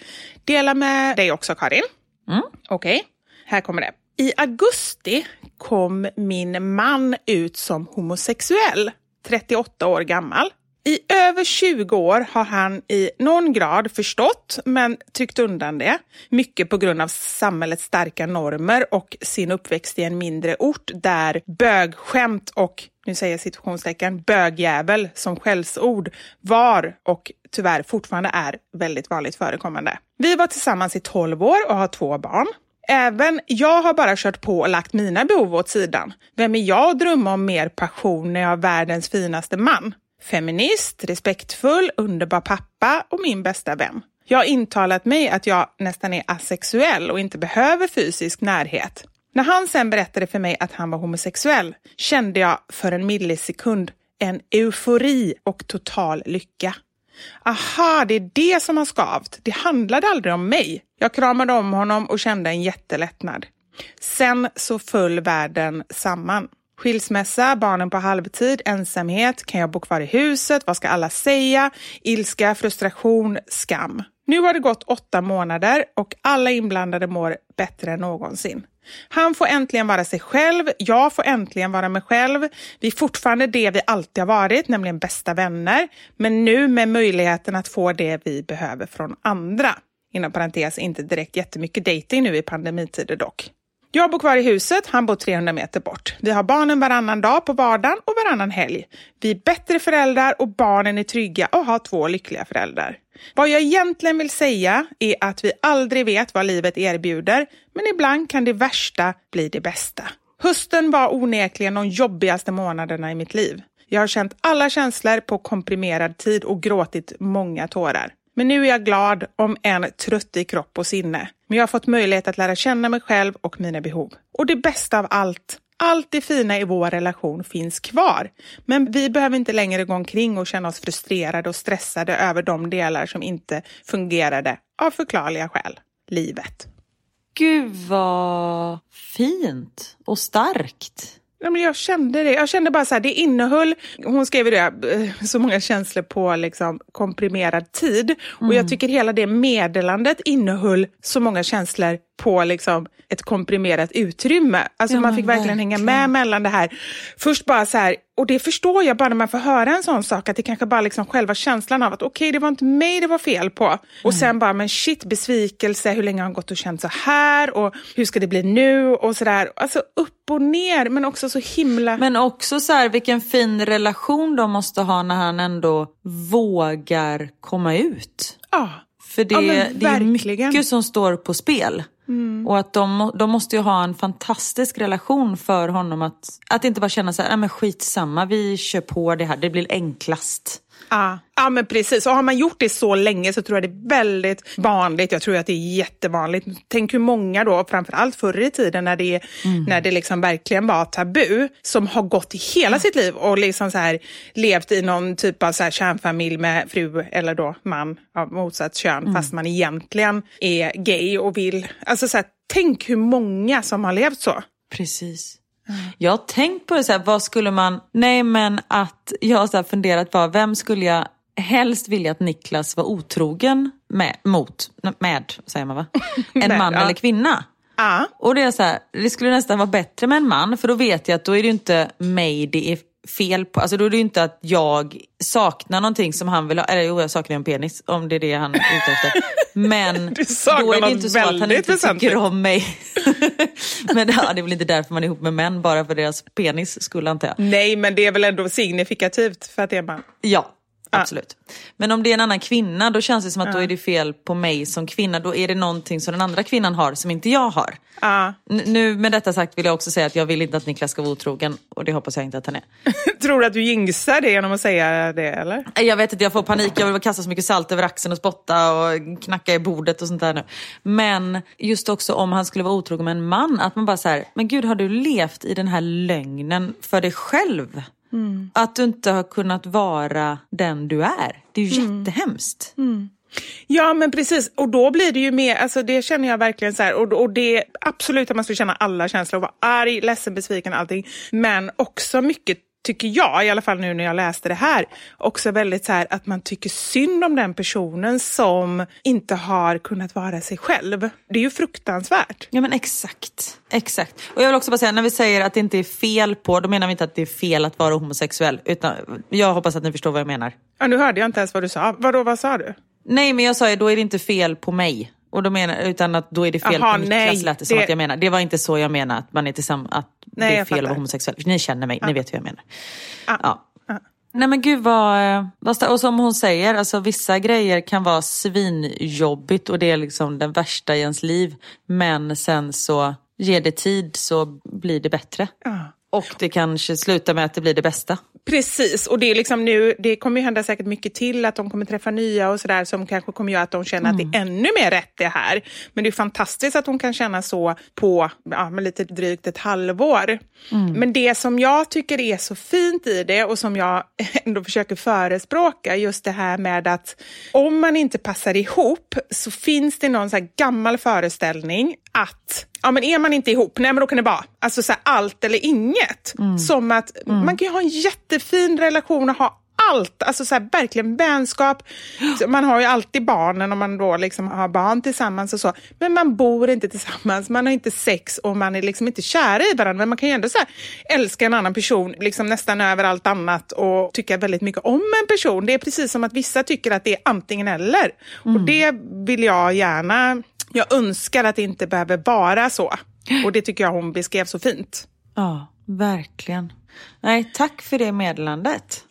dela med dig också Karin. Mm. Okej, okay. här kommer det. I augusti kom min man ut som homosexuell, 38 år gammal. I över 20 år har han i någon grad förstått, men tryckt undan det. Mycket på grund av samhällets starka normer och sin uppväxt i en mindre ort där bögskämt och, nu säger jag situationstecken, bögjävel som skällsord var och tyvärr fortfarande är väldigt vanligt förekommande. Vi var tillsammans i 12 år och har två barn. Även jag har bara kört på och lagt mina behov åt sidan. Vem är jag att drömma om mer passion när jag har världens finaste man? Feminist, respektfull, underbar pappa och min bästa vän. Jag har intalat mig att jag nästan är asexuell och inte behöver fysisk närhet. När han sen berättade för mig att han var homosexuell kände jag för en millisekund en eufori och total lycka. Aha, det är det som har skavt. Det handlade aldrig om mig. Jag kramade om honom och kände en jättelättnad. Sen så föll världen samman. Skilsmässa, barnen på halvtid, ensamhet, kan jag bo kvar i huset, vad ska alla säga, ilska, frustration, skam. Nu har det gått åtta månader och alla inblandade mår bättre än någonsin. Han får äntligen vara sig själv, jag får äntligen vara mig själv. Vi är fortfarande det vi alltid har varit, nämligen bästa vänner, men nu med möjligheten att få det vi behöver från andra. Inom parentes inte direkt jättemycket dating nu i pandemitider dock. Jag bor kvar i huset, han bor 300 meter bort. Vi har barnen varannan dag på vardagen och varannan helg. Vi är bättre föräldrar och barnen är trygga och har två lyckliga föräldrar. Vad jag egentligen vill säga är att vi aldrig vet vad livet erbjuder, men ibland kan det värsta bli det bästa. Hösten var onekligen de jobbigaste månaderna i mitt liv. Jag har känt alla känslor på komprimerad tid och gråtit många tårar. Men nu är jag glad, om än trött i kropp och sinne. Men jag har fått möjlighet att lära känna mig själv och mina behov. Och det bästa av allt, allt det fina i vår relation finns kvar. Men vi behöver inte längre gå omkring och känna oss frustrerade och stressade över de delar som inte fungerade av förklarliga skäl. Livet. Gud vad fint och starkt. Ja, men jag kände det. Jag kände bara så här, det innehöll, hon skrev ju det, eh, så många känslor på liksom komprimerad tid. Mm. Och jag tycker hela det meddelandet innehöll så många känslor på liksom ett komprimerat utrymme. Alltså ja, man fick verkligen, verkligen hänga med mellan det här. Först bara så här, och det förstår jag bara när man får höra en sån sak, att det kanske bara liksom själva känslan av att okej, okay, det var inte mig det var fel på. Och mm. sen bara, men shit, besvikelse, hur länge har han gått och känt så här och hur ska det bli nu och sådär. Alltså upp och ner, men också så himla... Men också så här, vilken fin relation de måste ha när han ändå vågar komma ut. Ja. För det, ja, det är mycket som står på spel. Mm. Och att de, de måste ju ha en fantastisk relation för honom att, att inte bara känna så här, nej men skitsamma, vi kör på det här, det blir enklast. Ja. ja, men precis. Och har man gjort det så länge så tror jag det är väldigt vanligt. Jag tror att det är jättevanligt. Tänk hur många då, framförallt förr i tiden när det, mm. när det liksom verkligen var tabu, som har gått hela ja. sitt liv och liksom så här, levt i någon typ av så här kärnfamilj med fru eller då man av motsatt kön, mm. fast man egentligen är gay och vill... Alltså så här, tänk hur många som har levt så. Precis. Jag har tänkt på det så här, vad skulle man, nej men att jag har så funderat på, vem skulle jag helst vilja att Niklas var otrogen med, mot, med, säger man va? En man ja. eller kvinna. Ja. Och det är så här, det skulle nästan vara bättre med en man, för då vet jag att då är det inte mig det är fel på. Alltså då är det ju inte att jag saknar någonting som han vill ha. Eller jo, jag saknar en penis om det är det han är ute efter. Men då är det inte så att han inte tycker om mig. men ja, det är väl inte därför man är ihop med män, bara för deras penis skulle antar jag. Nej, men det är väl ändå signifikativt för att det är man. Ja, Absolut. Men om det är en annan kvinna då känns det som att ja. då är det fel på mig som kvinna. Då är det någonting som den andra kvinnan har som inte jag har. Ja. Nu med detta sagt vill jag också säga att jag vill inte att Niklas ska vara otrogen och det hoppas jag inte att han är. Tror du att du jinxar det genom att säga det eller? Jag vet inte, jag får panik. Jag vill kasta så mycket salt över axeln och spotta och knacka i bordet och sånt där nu. Men just också om han skulle vara otrogen med en man, att man bara så här, men gud har du levt i den här lögnen för dig själv? Att du inte har kunnat vara den du är. Det är ju jättehemskt. Ja men precis, och då blir det ju mer, alltså det känner jag verkligen så här, och, och det absolut att man ska känna alla känslor, vara arg, ledsen, besviken, allting. Men också mycket tycker jag, i alla fall nu när jag läste det här, också väldigt så här att man tycker synd om den personen som inte har kunnat vara sig själv. Det är ju fruktansvärt. Ja men exakt. Exakt. Och jag vill också bara säga, när vi säger att det inte är fel på, då menar vi inte att det är fel att vara homosexuell. Utan jag hoppas att ni förstår vad jag menar. Ja, nu hörde jag inte ens vad du sa. Vadå, vad sa du? Nej men jag sa ju, då är det inte fel på mig. Och då menar, utan att då är det fel Aha, på Niklas nej, lät det som det- att jag menar. Det var inte så jag menar, att man är tillsammans, att Nej, det är fel att vara homosexuell. Ni känner mig, ni vet hur jag menar. Ah. Ja. Nej men gud vad, vad och som hon säger, alltså vissa grejer kan vara svinjobbigt och det är liksom den värsta i ens liv. Men sen så ger det tid så blir det bättre. Och det kanske slutar med att det blir det bästa. Precis, och det är liksom nu, det kommer ju hända säkert mycket till, att de kommer träffa nya och sådär som kanske kommer göra att de känner att det är ännu mer rätt det här. Men det är fantastiskt att hon kan känna så på ja, med lite drygt ett halvår. Men det som jag tycker är så fint i det och som jag ändå försöker förespråka, just det här med att om man inte passar ihop så finns det någon så gammal föreställning att Ja, men är man inte ihop, nej men då kan det vara alltså, så här, allt eller inget. Som att man kan ju ha en jättefin relation och ha allt, alltså så här, verkligen vänskap. Man har ju alltid barnen om man då liksom har barn tillsammans och så. Men man bor inte tillsammans, man har inte sex och man är liksom inte kära i varandra. Men man kan ju ändå så här, älska en annan person liksom nästan över allt annat och tycka väldigt mycket om en person. Det är precis som att vissa tycker att det är antingen eller. Och det vill jag gärna jag önskar att det inte behöver vara så. Och det tycker jag hon beskrev så fint. Ja, verkligen. Nej, tack för det meddelandet.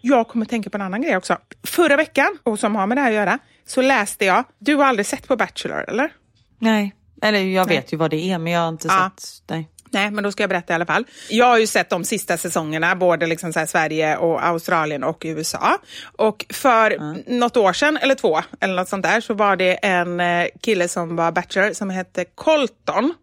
Jag kommer tänka på en annan grej också. Förra veckan, och som har med det här att göra, så läste jag, du har aldrig sett på Bachelor eller? Nej, eller jag vet ju vad det är men jag har inte Ja. sett. Nej. Nej, men då ska jag berätta i alla fall. Jag har ju sett de sista säsongerna, både liksom så Sverige och Australien och USA. Och för något år sedan, eller två, eller något sånt där, så var det en eh, kille som var Bachelor som hette Colton.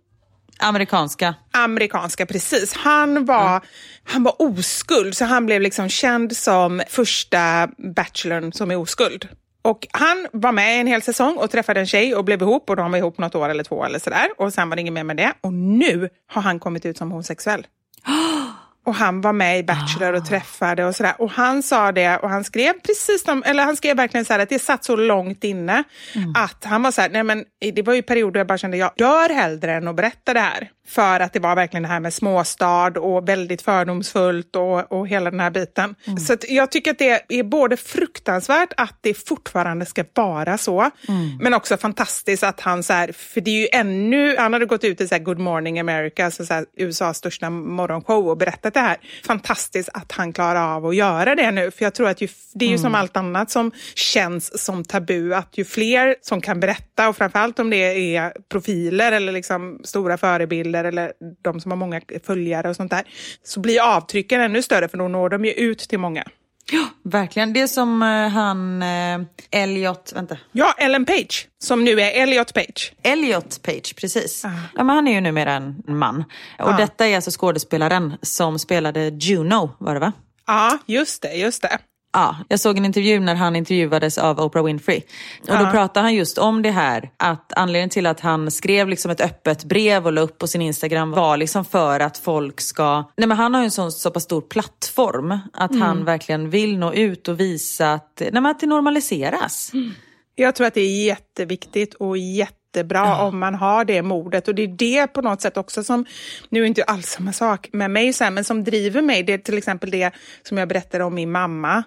Amerikanska. amerikanska, precis. Han var, han var oskuld, så han blev liksom känd som första bachelorn som är oskuld. Och han var med en hel säsong och träffade en tjej och blev ihop och de var ihop något år eller två eller sådär. Och sen var det inget mer med det. Och nu har han kommit ut som homosexuell. Och han var med i Bachelor och träffade och sådär. Och han sa det och han skrev precis som, eller han skrev verkligen så här att det satt så långt inne att han var så här, nej men det var ju perioder jag bara kände jag dör hellre än att berätta det här. För att det var verkligen det här med småstad och väldigt fördomsfullt och, och hela den här biten. Så att jag tycker att det är både fruktansvärt att det fortfarande ska vara så, men också fantastiskt att han så här, för det är ju ännu, han hade gått ut i så Good Morning America, alltså så USAs största morgonshow och berättat det här. Fantastiskt att han klarar av att göra det nu, för jag tror att ju, det är ju som allt annat som känns som tabu, att ju fler som kan berätta och framförallt om det är profiler eller liksom stora förebilder eller de som har många följare och sånt där, så blir avtrycken ännu större för då når de ju ut till många. Verkligen. Det är som eh, han eh, Elliot, vänta. Ja, Ellen Page, som nu är Elliot Page. Elliot Page, precis. Ja, men han är ju numera en man. Och Ah. detta är alltså skådespelaren som spelade Juno, var det va? Ja, just det, just det. Ja, jag såg en intervju när han intervjuades av Oprah Winfrey. Och då pratade han just om det här, att anledningen till att han skrev liksom ett öppet brev och la upp på sin Instagram var liksom för att folk ska... Nej men han har ju en sån, så pass stor plattform att han verkligen vill nå ut och visa att, nej, men att det normaliseras. Jag tror att det är jätteviktigt och jättebra om man har det modet. Och det är det på något sätt också som, nu är inte alls samma sak med mig, så här, men som driver mig. Det är till exempel det som jag berättade om min mamma.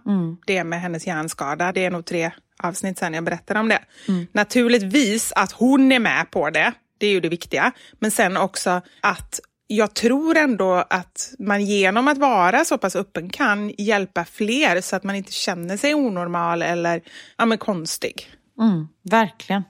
Det med hennes hjärnskada. Det är nog tre avsnitt sen jag berättade om det. Naturligtvis att hon är med på det. Det är ju det viktiga. Men sen också att jag tror ändå att man genom att vara så pass öppen kan hjälpa fler så att man inte känner sig onormal eller ja, men konstig. Mm, verkligen.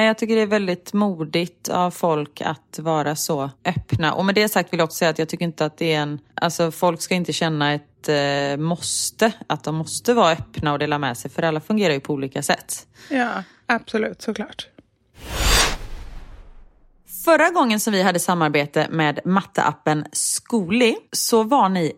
Jag tycker det är väldigt modigt av folk att vara så öppna. Och med det sagt vill jag också säga att jag tycker inte att det är en... Alltså folk ska inte känna ett eh, måste, att de måste vara öppna och dela med sig. För alla fungerar ju på olika sätt. Ja, absolut, såklart. Förra gången som vi hade samarbete med matteappen Skooli så var ni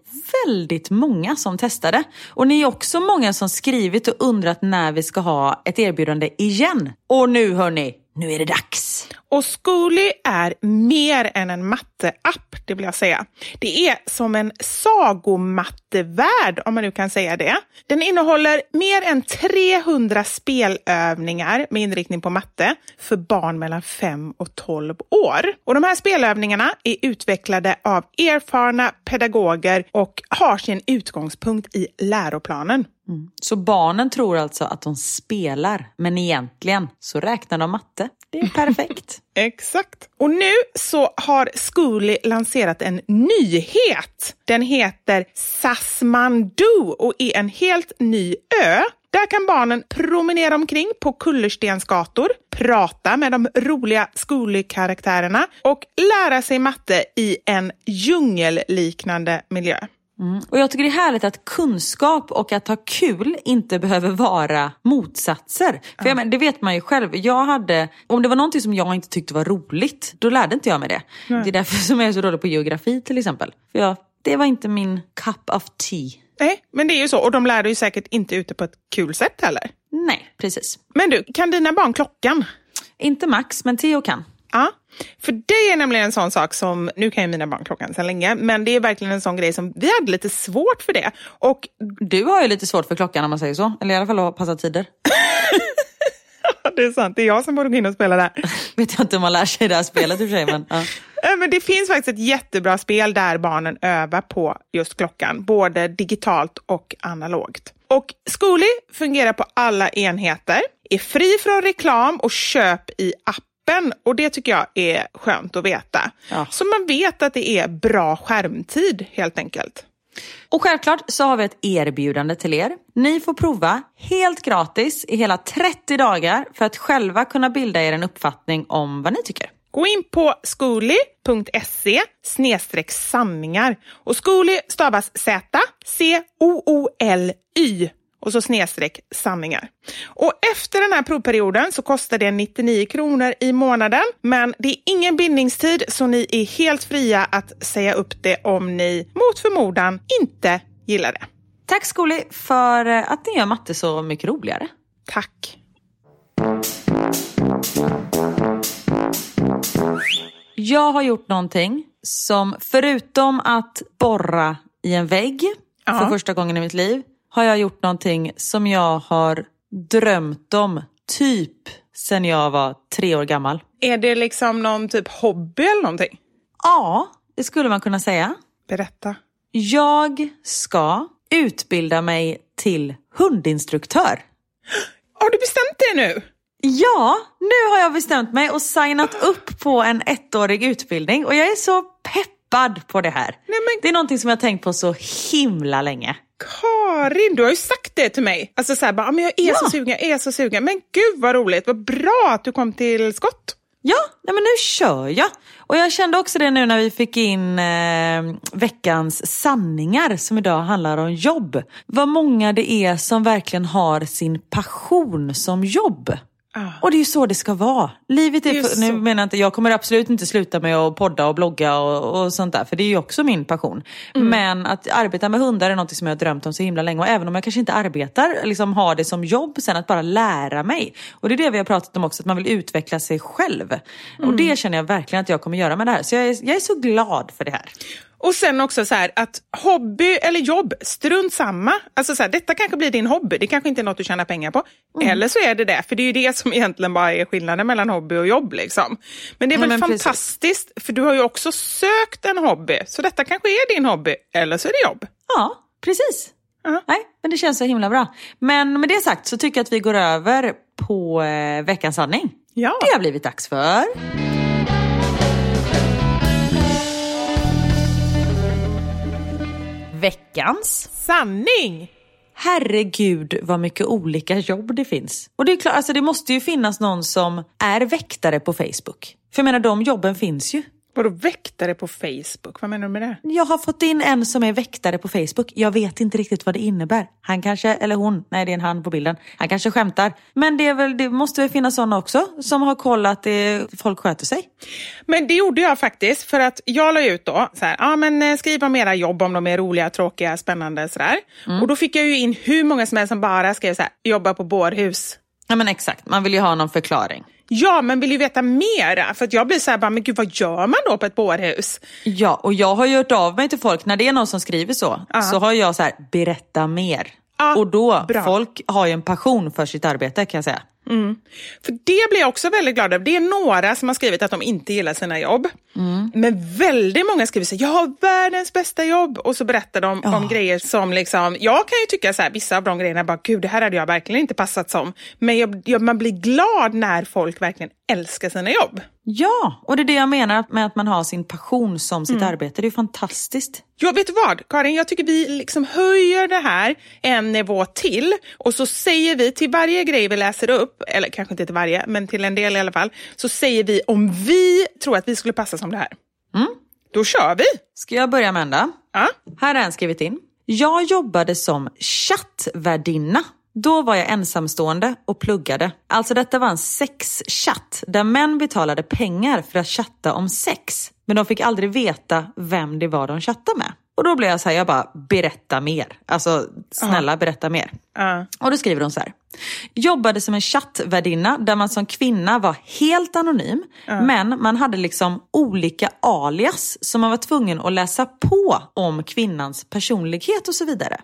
väldigt många som testade. Och ni är också många som skrivit och undrat när vi ska ha ett erbjudande igen. Och nu hörni, nu är det dags! Och Zcooly är mer än en matteapp, det vill jag säga. Det är som en sagomattevärld, om man nu kan säga det. Den innehåller mer än 300 spelövningar med inriktning på matte för barn mellan 5 och 12 år. Och De här spelövningarna är utvecklade av erfarna pedagoger och har sin utgångspunkt i läroplanen. Mm. Så barnen tror alltså att de spelar, men egentligen så räknar de matte. Det är perfekt. Exakt. Och nu så har Zcooly lanserat en nyhet. Den heter Sassmandu och är en helt ny ö. Där kan barnen promenera omkring på kullerstensgator, prata med de roliga Zcooly-karaktärerna och lära sig matte i en djungelliknande miljö. Mm. Och Jag tycker det är härligt att kunskap och att ha kul inte behöver vara motsatser. För jag men, Det vet man ju själv. Jag hade, om det var någonting som jag inte tyckte var roligt, då lärde inte jag mig det. Nej. Det är därför som jag är så dålig på geografi till exempel. För jag, det var inte min cup of tea. Nej, men det är ju så. Och de lär dig säkert inte ute på ett kul sätt heller. Nej, precis. Men du, kan dina barn klockan? Inte Max, men Theo kan. Ja, för det är nämligen en sån sak som, nu kan ju mina barn klockan sedan länge, men det är verkligen en sån grej som vi hade lite svårt för det. Och du har ju lite svårt för klockan om man säger så, eller i alla fall att passa tider. det är sant, det är jag som borde gå in och spela där. Vet jag inte om man lär sig det här spelet i och för sig. Men, ja. men det finns faktiskt ett jättebra spel där barnen övar på just klockan, både digitalt och analogt. Och Zcooly fungerar på alla enheter, är fri från reklam och köp i appen öppen och det tycker jag är skönt att veta. Ja. Så man vet att det är bra skärmtid helt enkelt. Och självklart så har vi ett erbjudande till er. Ni får prova helt gratis i hela 30 dagar för att själva kunna bilda er en uppfattning om vad ni tycker. Gå in på skoli.se sanningar och skoli stavas Z-C-O-O-L-Y och så snedstreck sanningar. Och efter den här provperioden så kostar det 99 kronor i månaden. Men det är ingen bindningstid så ni är helt fria att säga upp det om ni mot förmodan inte gillar det. Tack Skoli för eh, att ni gör matte så mycket roligare. Tack. Jag har gjort någonting som förutom att borra i en vägg Aha. för första gången i mitt liv har jag gjort någonting som jag har drömt om typ sen jag var tre år gammal. Är det liksom någon typ hobby eller någonting? Ja, det skulle man kunna säga. Berätta. Jag ska utbilda mig till hundinstruktör. Har du bestämt det nu? Ja, nu har jag bestämt mig och signat upp på en ettårig utbildning och jag är så peppad på det här. Nej, men... Det är någonting som jag har tänkt på så himla länge. Karin, du har ju sagt det till mig. Alltså så här, bara, men jag är ja. så sugen, jag är så sugen. Men gud vad roligt, vad bra att du kom till skott. Ja, nej men nu kör jag. Och jag kände också det nu när vi fick in eh, veckans sanningar som idag handlar om jobb. Vad många det är som verkligen har sin passion som jobb. Och det är ju så det ska vara. Livet är, är för, nu menar jag inte, jag kommer absolut inte sluta med att podda och blogga och, och sånt där, för det är ju också min passion. Mm. Men att arbeta med hundar är något som jag har drömt om så himla länge och även om jag kanske inte arbetar, liksom har det som jobb sen att bara lära mig. Och det är det vi har pratat om också, att man vill utveckla sig själv. Mm. Och det känner jag verkligen att jag kommer göra med det här. Så jag är, jag är så glad för det här. Och sen också så här att hobby eller jobb, strunt samma. Alltså så här, detta kanske blir din hobby, det kanske inte är något du tjänar pengar på. Mm. Eller så är det det, för det är ju det som egentligen bara är skillnaden mellan hobby och jobb. Liksom. Men det är väl ja, fantastiskt, precis. för du har ju också sökt en hobby. Så detta kanske är din hobby, eller så är det jobb. Ja, precis. Uh-huh. Nej, men det känns så himla bra. Men med det sagt så tycker jag att vi går över på eh, veckans sanning. Ja. Det har blivit dags för... veckans sanning. Herregud vad mycket olika jobb det finns. Och det är klart, alltså det måste ju finnas någon som är väktare på Facebook. För jag menar de jobben finns ju. Vadå väktare på Facebook? Vad menar du med det? Jag har fått in en som är väktare på Facebook. Jag vet inte riktigt vad det innebär. Han kanske, eller hon, nej det är en han på bilden. Han kanske skämtar. Men det, är väl, det måste väl finnas sådana också som har kollat att folk sköter sig. Men det gjorde jag faktiskt för att jag la ut då, så här, ah, men eh, skriv om era jobb om de är roliga, tråkiga, spännande sådär. Mm. Och då fick jag ju in hur många som helst som bara skrev så här, jobba på bårhus. Ja men exakt, man vill ju ha någon förklaring. Ja, men vill ju veta mera. För jag blir så här, bara, men gud vad gör man då på ett bårhus? Ja, och jag har gjort av mig till folk, när det är någon som skriver så, -huh. så har jag så här, berätta mer. Ah, och då, bra. folk har ju en passion för sitt arbete kan jag säga. Mm. För det blir jag också väldigt glad över. Det är några som har skrivit att de inte gillar sina jobb. Mm. Men väldigt många skriver så jag har världens bästa jobb. Och så berättar de oh. om grejer som liksom, jag kan ju tycka så här, vissa av de grejerna, bara gud det här hade jag verkligen inte passat som. Men jag, jag, man blir glad när folk verkligen älskar sina jobb. Ja, och det är det jag menar med att man har sin passion som sitt mm. arbete. Det är fantastiskt. Ja, vet du vad Karin? Jag tycker vi liksom höjer det här en nivå till och så säger vi till varje grej vi läser upp, eller kanske inte till varje, men till en del i alla fall, så säger vi om vi tror att vi skulle passa som det här. Mm. Då kör vi! Ska jag börja med en då? Ja. Här har en skrivit in. Jag jobbade som chattvärdinna då var jag ensamstående och pluggade. Alltså detta var en sexchatt där män betalade pengar för att chatta om sex. Men de fick aldrig veta vem det var de chattade med. Och då blev jag så här, jag bara berätta mer. Alltså snälla uh. berätta mer. Uh. Och då skriver hon så här. Jobbade som en chattvärdinna där man som kvinna var helt anonym. Uh. Men man hade liksom olika alias som man var tvungen att läsa på om kvinnans personlighet och så vidare.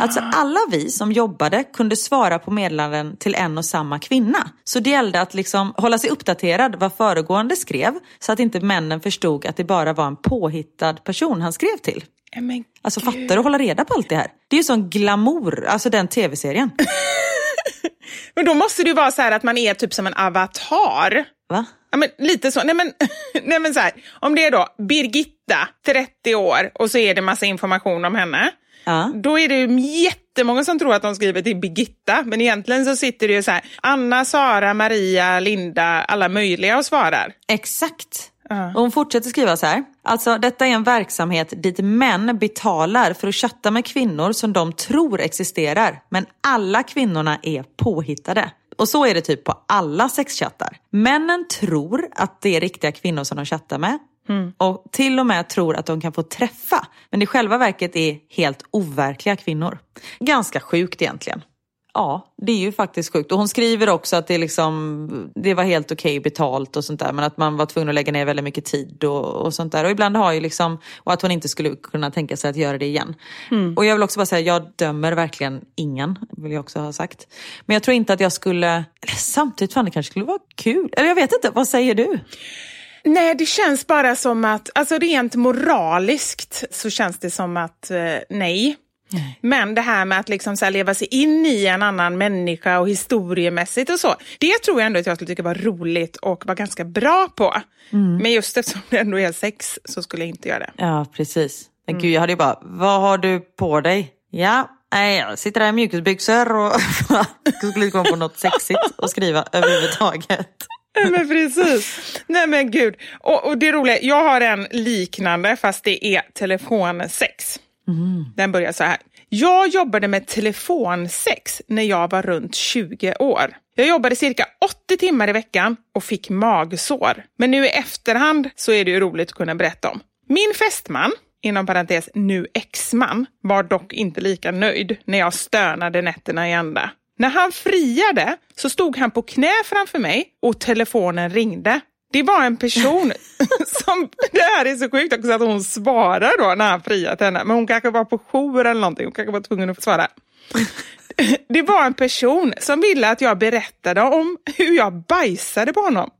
Alltså alla vi som jobbade kunde svara på meddelanden till en och samma kvinna. Så det gällde att liksom hålla sig uppdaterad vad föregående skrev så att inte männen förstod att det bara var en påhittad person han skrev till. Men alltså fattar du att hålla reda på allt det här? Det är ju sån glamour, alltså den tv-serien. men då måste det ju vara så att man är typ som en avatar. Va? Ja, men lite så. Nej men, nej, men så här. Om det är då Birgitta, 30 år, och så är det massa information om henne. Ja. Då är det jättemånga som tror att de skriver till Birgitta, men egentligen så sitter det ju så här, Anna, Sara, Maria, Linda, alla möjliga och svarar. Exakt. Och hon fortsätter skriva så här. Alltså detta är en verksamhet dit män betalar för att chatta med kvinnor som de tror existerar. Men alla kvinnorna är påhittade. Och så är det typ på alla sexchattar. Männen tror att det är riktiga kvinnor som de chattar med. Mm. Och till och med tror att de kan få träffa. Men i själva verket är helt overkliga kvinnor. Ganska sjukt egentligen. Ja, det är ju faktiskt sjukt. Och hon skriver också att det, liksom, det var helt okej okay betalt och sånt där. Men att man var tvungen att lägga ner väldigt mycket tid och, och sånt där. Och ibland har ju liksom, och att hon inte skulle kunna tänka sig att göra det igen. Mm. Och jag vill också bara säga, jag dömer verkligen ingen, vill jag också ha sagt. Men jag tror inte att jag skulle, eller samtidigt fan det kanske skulle vara kul. Eller jag vet inte, vad säger du? Nej, det känns bara som att, alltså rent moraliskt så känns det som att eh, nej. Nej. Men det här med att liksom så leva sig in i en annan människa och historiemässigt och så, det tror jag ändå att jag skulle tycka var roligt och vara ganska bra på. Mm. Men just eftersom det ändå är sex så skulle jag inte göra det. Ja, precis. Men mm. gud, jag hade ju bara, vad har du på dig? Ja, nej, jag sitter här i mjukisbyxor och skulle inte komma på något sexigt att skriva överhuvudtaget. men precis. Nej men gud. Och, och det roliga, jag har en liknande fast det är telefonsex. Mm. Den börjar så här. Jag jobbade med telefonsex när jag var runt 20 år. Jag jobbade cirka 80 timmar i veckan och fick magsår. Men nu i efterhand så är det ju roligt att kunna berätta om. Min fästman, inom parentes nu exman, var dock inte lika nöjd när jag stönade nätterna i ända. När han friade så stod han på knä framför mig och telefonen ringde. Det var en person som, det här är så sjukt också att hon svarar då när han friat henne, men hon kanske var på jour eller någonting, hon kanske var tvungen att svara. Det var en person som ville att jag berättade om hur jag bajsade på honom.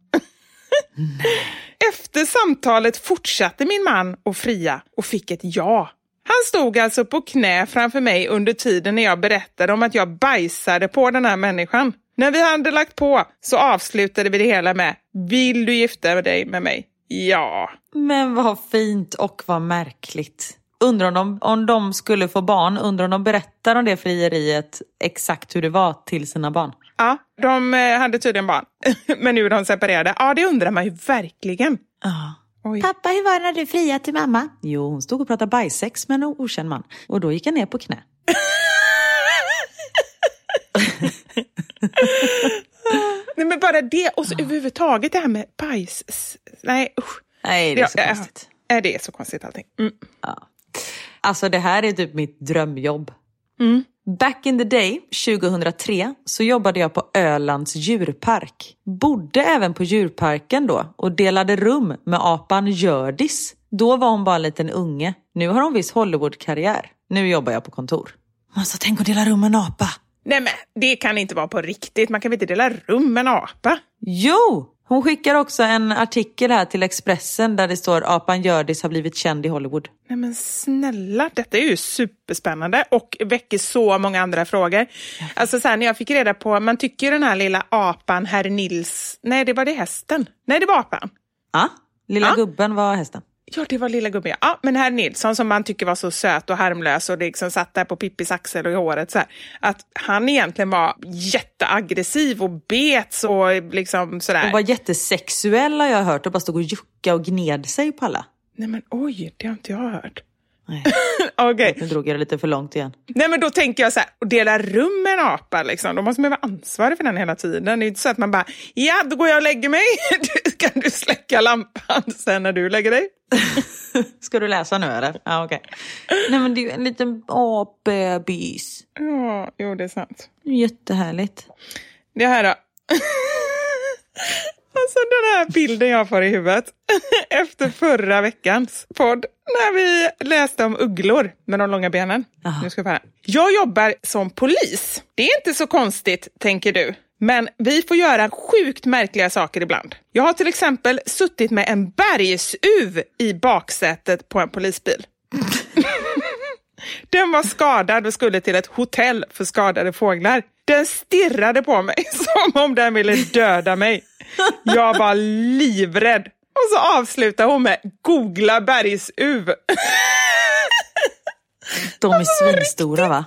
Efter samtalet fortsatte min man att fria och fick ett ja. Han stod alltså på knä framför mig under tiden när jag berättade om att jag bajsade på den här människan. När vi hade lagt på så avslutade vi det hela med Vill du gifta dig med mig? Ja. Men vad fint och vad märkligt. Undrar om de, om de skulle få barn, undrar om de berättar om det frieriet exakt hur det var till sina barn? Ja, de eh, hade tydligen barn. Men nu är de separerade. Ja, det undrar man ju verkligen. Ja. Oj. Pappa, hur var det när du friade till mamma? Jo, hon stod och pratade bajsex med en okänd man. Och då gick jag ner på knä. Nej men bara det och så överhuvudtaget det här med bajs. Nej usch. Nej, det är så Ja, ja. konstigt. Ja, det är så konstigt allting. Mm. Ja. Alltså det här är typ mitt drömjobb. Mm. Back in the day, 2003, så jobbade jag på Ölands djurpark. Bodde även på djurparken då och delade rum med apan Hjördis. Då var hon bara en liten unge. Nu har hon viss Hollywood-karriär. Nu jobbar jag på kontor. Alltså tänk att dela rum med en apa. Nej men det kan inte vara på riktigt. Man kan väl inte dela rum med en apa? Jo! Hon skickar också en artikel här till Expressen där det står apan Hjördis har blivit känd i Hollywood. Nej men snälla, detta är ju superspännande och väcker så många andra frågor. Alltså så här, när jag fick reda på, man tycker ju den här lilla apan, herr Nils, nej det var det hästen, nej det var apan. Ja, lilla Ja. gubben var hästen. Ja, det var lilla gubben. Ja, men herr Nilsson som man tycker var så söt och harmlös och liksom satt där på Pippis axel och i håret så här, att han egentligen var jätteaggressiv och bet och liksom sådär. Hon var jättesexuell har jag hört och bara stod och juckade och gned sig på alla. Nej men oj, det har inte jag hört. Okej, nu drog jag det lite för långt igen. nej men då tänker jag så här, att dela rum med en apa liksom, då måste man vara ansvarig för den hela tiden. Det är inte så att man bara, ja då går jag och lägger mig, Du- kan du släcka lampan sen när du lägger dig? Ska du läsa nu eller? Ja, okej. Nej men det är ju en liten apbebis. Ja, jo det är sant. Jättehärligt. Det här då. Alltså den här bilden jag får i huvudet efter förra veckans podd när vi läste om ugglor med de långa benen. Aha. Nu ska få höra. Jag jobbar som polis. Det är inte så konstigt, tänker du. Men vi får göra sjukt märkliga saker ibland. Jag har till exempel suttit med en bergsuv i baksätet på en polisbil. Den var skadad och skulle till ett hotell för skadade fåglar. Den stirrade på mig som om den ville döda mig. Jag var livrädd. Och så avslutar hon med googla bergsuv. De är svinstora va?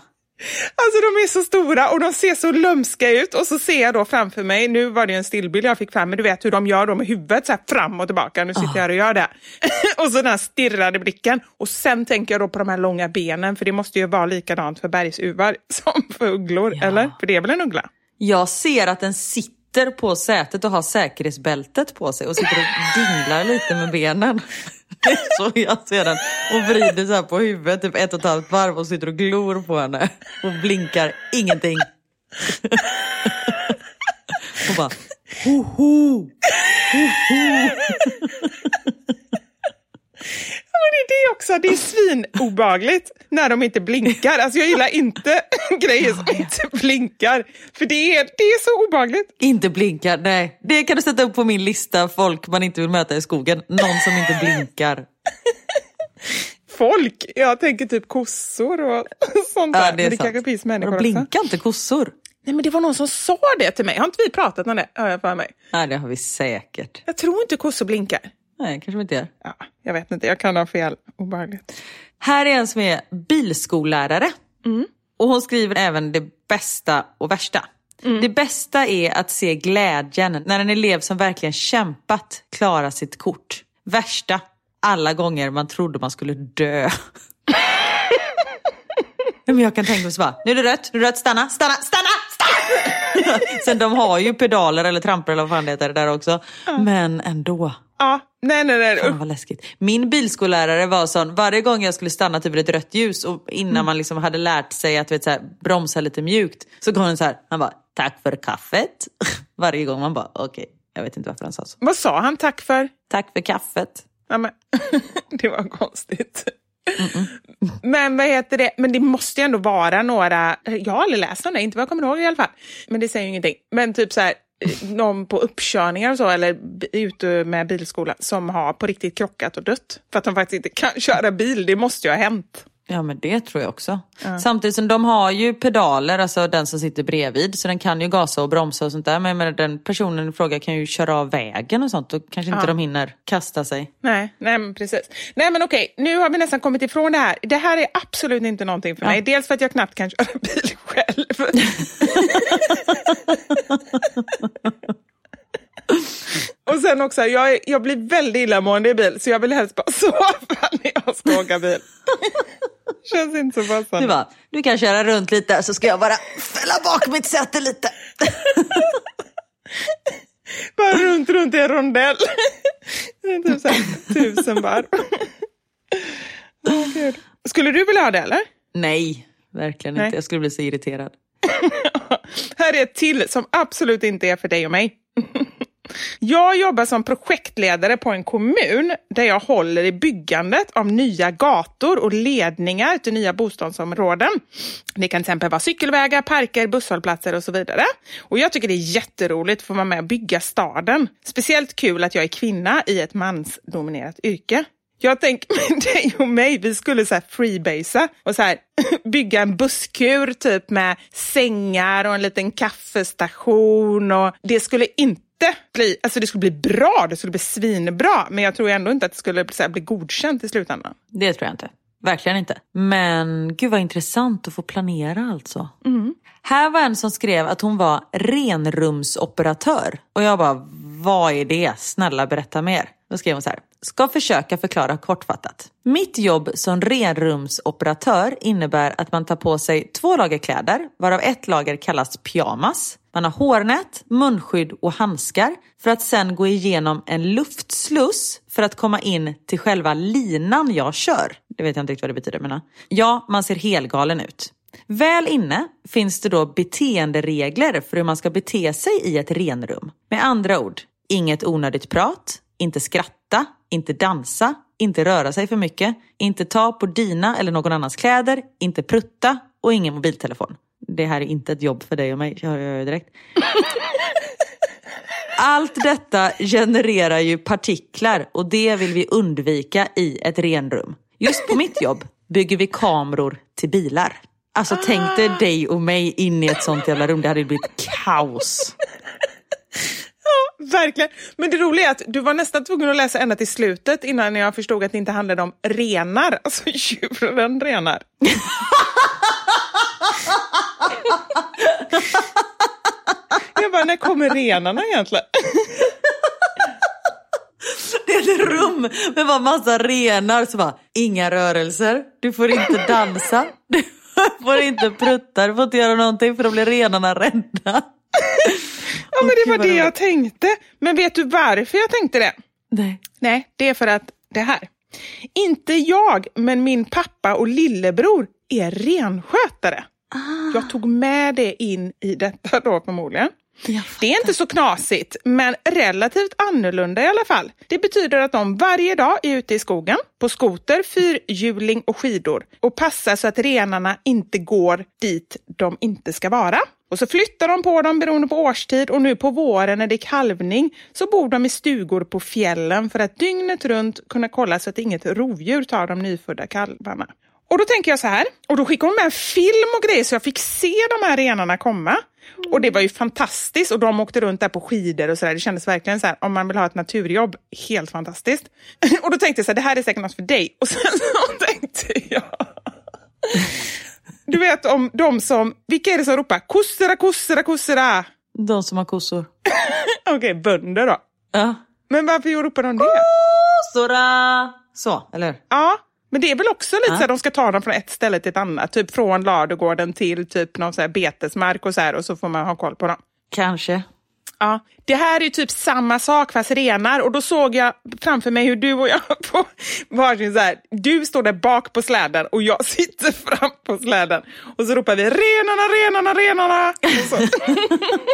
Alltså de är så stora och de ser så lömska ut och så ser jag då framför mig, nu var det en stillbild jag fick fram, men du vet hur de gör då med huvudet så här fram och tillbaka. Nu sitter jag här och gör det. och så den här stirrade blicken. Och sen tänker jag då på de här långa benen, för det måste ju vara likadant för bergsuvar som för ugglor, Ja. eller? För det är väl en uggla? Jag ser att den sitter på sätet och har säkerhetsbältet på sig och sitter och dinglar lite med benen. Det är Så jag ser den och vrider så här på huvudet typ ett och ett halvt varv och sitter och glor på henne och blinkar ingenting. Och bara ho ho. Men det är det också, det är svinobagligt när de inte blinkar. Alltså jag gillar inte grejer som inte blinkar, för det är, det är så obagligt. Inte blinkar, nej. Det kan du sätta upp på min lista folk man inte vill möta i skogen. Någon som inte blinkar. Folk, jag tänker typ kossor och sånt där. Ja, det är men det sant. kanske finns människor De också. blinkar inte kossor. Nej men det var någon som sa det till mig. Har inte vi pratat om det? Har jag för mig. Nej, det har vi säkert. Jag tror inte kossor blinkar. Nej, kanske inte gör. Ja, jag vet inte, jag kan ha fel. Obehagligt. Här är en som är bilskollärare. Och hon skriver även det bästa och värsta. Det bästa är att se glädjen när en elev som verkligen kämpat klarar sitt kort. Värsta, alla gånger man trodde man skulle dö. Men jag kan tänka mig så bara, nu är det rött, nu är det rött, stanna, stanna, stanna, stanna! Sen de har ju pedaler eller trampor eller vad fan det heter där också. Men ändå. Ja, nej nej nej. Fan vad läskigt. Min bilskollärare var sån, varje gång jag skulle stanna typ ett rött ljus och innan Mm. man liksom hade lärt sig att vet, så här, bromsa lite mjukt så kom han så här, han bara tack för kaffet. varje gång man bara okej, jag vet inte varför han sa så. Vad sa han tack för? Tack för kaffet. Ja, men, det var konstigt. Men vad heter det? Men det måste ju ändå vara några, jag har aldrig läst om det, inte vad jag kommer ihåg i alla fall. Men det säger ju ingenting. Men typ så här, Eh, någon på uppkörningar och så, eller ute med bilskola, som har på riktigt krockat och dött. För att de faktiskt inte kan köra bil, det måste ju ha hänt. Ja men det tror jag också. Samtidigt som de har ju pedaler, alltså den som sitter bredvid, så den kan ju gasa och bromsa och sånt där. Men menar, den personen i fråga kan ju köra av vägen och sånt. Då kanske inte Ja. de hinner kasta sig. Nej, nej men precis. Nej men okej, nu har vi nästan kommit ifrån det här. Det här är absolut inte någonting för mig. Dels för att jag knappt kan köra bil själv. Och sen också, jag, jag blir väldigt illamående i bil så jag vill helst bara sova när jag ska åka bil. Känns inte så passande. Du bara, du kan köra runt lite så ska jag bara fälla bak mitt säte lite. Bara runt, runt i en rondell. typ så här, tusen varv. Oh, Gud. Skulle du vilja ha det eller? Nej, verkligen Nej. inte. Jag skulle bli så irriterad. Här är ett till som absolut inte är för dig och mig. Jag jobbar som projektledare på en kommun där jag håller i byggandet av nya gator och ledningar till nya bostadsområden. Det kan till exempel vara cykelvägar, parker, busshållplatser och så vidare. Och jag tycker det är jätteroligt att få vara med och bygga staden. Speciellt kul att jag är kvinna i ett mansdominerat yrke. Jag tänker med dig och mig, vi skulle så här freebasea och så här, bygga en busskur typ med sängar och en liten kaffestation. Och det skulle inte bli, alltså det skulle bli bra, det skulle bli svinbra, men jag tror ändå inte att det skulle så här, bli godkänt i slutändan. Det tror jag inte. Verkligen inte. Men gud vad intressant att få planera alltså. Här var en som skrev att hon var renrumsoperatör. Och jag bara, vad är det? Snälla berätta mer. Då skrev hon så här. Ska försöka förklara kortfattat. Mitt jobb som renrumsoperatör innebär att man tar på sig två lager kläder, varav ett lager kallas pyjamas. Man har hårnät, munskydd och handskar för att sen gå igenom en luftsluss för att komma in till själva linan jag kör. Det vet jag inte riktigt vad det betyder. Men ja. ja, man ser helgalen ut. Väl inne finns det då beteenderegler för hur man ska bete sig i ett renrum. Med andra ord, inget onödigt prat, inte skratta, inte dansa, inte röra sig för mycket, inte ta på dina eller någon annans kläder, inte prutta och ingen mobiltelefon. Det här är inte ett jobb för dig och mig, hör jag direkt. Allt detta genererar ju partiklar och det vill vi undvika i ett renrum. Just på mitt jobb bygger vi kameror till bilar. Alltså tänk dig dig och mig in i ett sånt jävla rum, det hade blivit kaos. Verkligen. Men det roliga är att du var nästan tvungen att läsa ända till slutet innan jag förstod att det inte handlade om renar, alltså djuren renar. jag bara, när kommer renarna egentligen? Det är ett rum med bara massa renar. Så bara, inga rörelser, du får inte dansa, du får inte prutta, du får inte göra någonting för då blir renarna rädda. Ja, men det var det jag tänkte. Men vet du varför jag tänkte det? Nej. Nej, det är för att det här. Inte jag, men min pappa och lillebror är renskötare. Jag tog med det in i detta då förmodligen. Det är inte så knasigt, men relativt annorlunda i alla fall. Det betyder att de varje dag är ute i skogen på skoter, fyrhjuling och skidor och passar så att renarna inte går dit de inte ska vara. Och så flyttar de på dem beroende på årstid och nu på våren när det är kalvning så bor de i stugor på fjällen för att dygnet runt kunna kolla så att inget rovdjur tar de nyfödda kalvarna. Och då tänker jag så här, och då skickade hon med en film och grejer så jag fick se de här renarna komma. Och det var ju fantastiskt och de åkte runt där på skidor och sådär. Det kändes verkligen så här, om man vill ha ett naturjobb, helt fantastiskt. Och då tänkte jag så här, det här är säkert något för dig. Och sen så tänkte jag, du vet om de som, vilka är det som ropar kossera, kossera, kossera? De som har kossor. Okej, bönder då. Ja. Men varför ropar de det? Kossora! Så, eller hur? Ja, men det är väl också lite Ja. så här, de ska ta dem från ett ställe till ett annat. Typ från ladugården till typ någon så här betesmark och så här och så får man ha koll på dem. Kanske. Ja, det här är ju typ samma sak fast renar och då såg jag framför mig hur du och jag på varsin så här, du står där bak på släden och jag sitter fram på släden och så ropar vi renarna, renarna, renarna.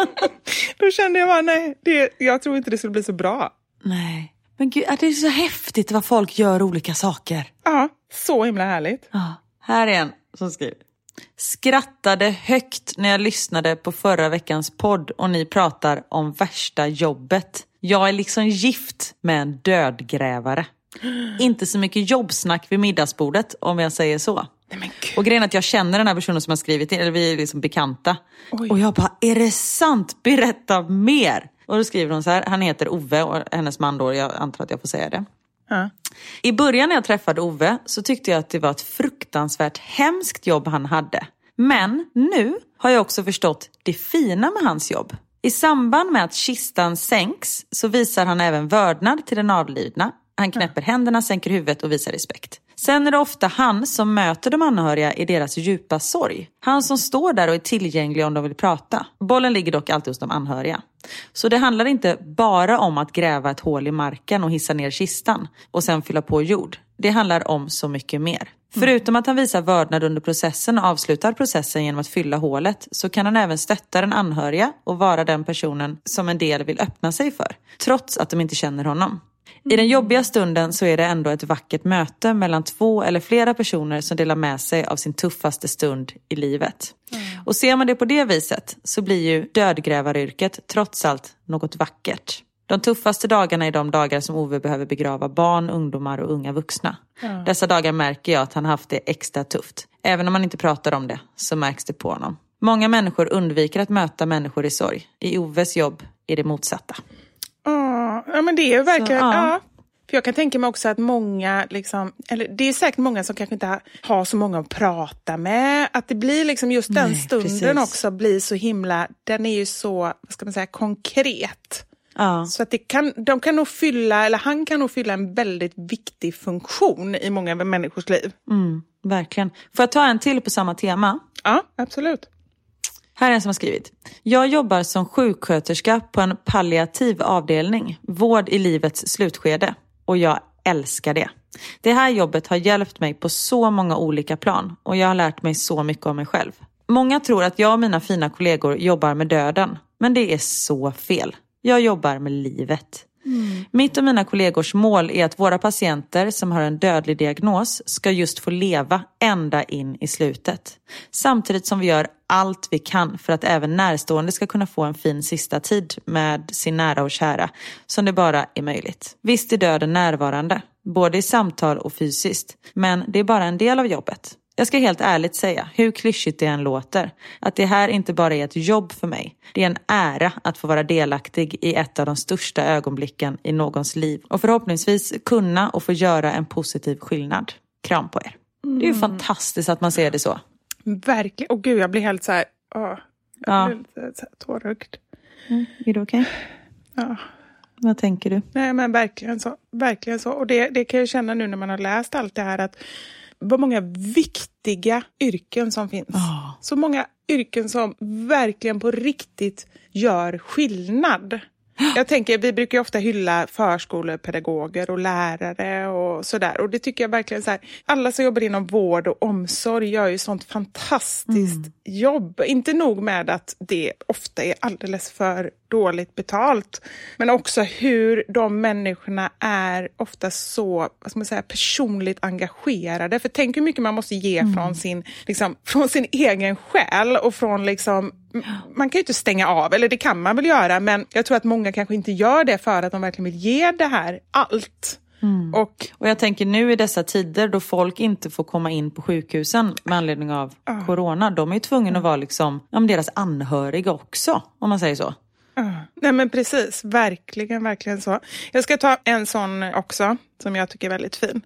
Då kände jag bara, nej, det, jag tror inte det skulle bli så bra. Nej. Men gud, det är så häftigt vad folk gör olika saker. Ja, så himla härligt. Ja. Här är en som skriver. Skrattade högt när jag lyssnade på förra veckans podd och ni pratar om värsta jobbet. Jag är liksom gift med en dödgrävare. Inte så mycket jobbsnack vid middagsbordet om jag säger så. Nej. Och grejen är att jag känner den här personen som har skrivit eller vi är liksom bekanta. Oj. Och jag bara, är det sant? Berätta mer! Och då skriver hon så här, han heter Ove och hennes man då, jag antar att jag får säga det. Ja. I början när jag träffade Ove så tyckte jag att det var ett fruktansvärt hemskt jobb han hade. Men nu har jag också förstått det fina med hans jobb. I samband med att kistan sänks så visar han även vördnad till den avlidna. Han knäpper händerna, sänker huvudet och visar respekt. Sen är det ofta han som möter de anhöriga i deras djupa sorg. Han som står där och är tillgänglig om de vill prata. Bollen ligger dock alltid hos de anhöriga. Så det handlar inte bara om att gräva ett hål i marken och hissa ner kistan och sen fylla på jord. Det handlar om så mycket mer. Förutom att han visar vördnad under processen och avslutar processen genom att fylla hålet så kan han även stötta den anhöriga och vara den personen som en del vill öppna sig för, trots att de inte känner honom. I den jobbiga stunden så är det ändå ett vackert möte mellan två eller flera personer som delar med sig av sin tuffaste stund i livet. Och ser man det på det viset så blir ju dödgrävaryrket trots allt något vackert. De tuffaste dagarna är de dagar som Ove behöver begrava barn, ungdomar och unga vuxna. Dessa dagar märker jag att han haft det extra tufft. Även om man inte pratar om det så märks det på honom. Många människor undviker att möta människor i sorg. I Oves jobb är det motsatta. Ja, ja men det är ju verkligen... Så, ja. ja. För jag kan tänka mig också att många, liksom, eller det är säkert många som kanske inte har, har så många att prata med. Att det blir liksom just den Nej, stunden precis. också blir så himla, den är ju så, vad ska man säga, konkret. Ja. Så att det kan, de kan nog fylla, eller han kan nog fylla en väldigt viktig funktion i många människors liv. Mm, verkligen. Får jag ta en till på samma tema? Ja, absolut. Här är en som har skrivit. Jag jobbar som sjuksköterska på en palliativ avdelning, vård i livets slutskede. Och jag älskar det. Det här jobbet har hjälpt mig på så många olika plan och jag har lärt mig så mycket om mig själv. Många tror att jag och mina fina kollegor jobbar med döden, men det är så fel. Jag jobbar med livet. Mm. Mitt och mina kollegors mål är att våra patienter som har en dödlig diagnos ska just få leva ända in i slutet. Samtidigt som vi gör allt vi kan för att även närstående ska kunna få en fin sista tid med sin nära och kära, som det bara är möjligt. Visst är döden närvarande, både i samtal och fysiskt, men det är bara en del av jobbet. Jag ska helt ärligt säga, hur klyschigt det än låter, att det här inte bara är ett jobb för mig. Det är en ära att få vara delaktig i ett av de största ögonblicken i någons liv och förhoppningsvis kunna och få göra en positiv skillnad. Kram på er. Det är ju fantastiskt att man ser det så. Verkligen. Och gud, jag blir helt så här... Åh, jag Ja. blir lite tårögd. Är det okej? Ja. Vad tänker du? Nej, men verkligen så. Verkligen så. Och det, det kan jag känna nu när man har läst allt det här att vad många viktiga yrken som finns. Ja. Så många yrken som verkligen på riktigt gör skillnad. Jag tänker, vi brukar ju ofta hylla förskolepedagoger och lärare och sådär. Och det tycker jag verkligen så här, alla som jobbar inom vård och omsorg gör ju sånt fantastiskt jobb. Inte nog med att det ofta är alldeles för dåligt betalt, men också hur de människorna är ofta så, vad ska man säga, personligt engagerade. För tänk hur mycket man måste ge från, sin, liksom, från sin egen själ och från liksom man kan ju inte stänga av, eller det kan man väl göra, men jag tror att många kanske inte gör det för att de verkligen vill ge det här allt. Och Och jag tänker nu i dessa tider då folk inte får komma in på sjukhusen med anledning av corona. De är ju tvungna att vara liksom, ja, deras anhöriga också, om man säger så. Ja, Nej men precis, verkligen, verkligen så. Jag ska ta en sån också, som jag tycker är väldigt fin.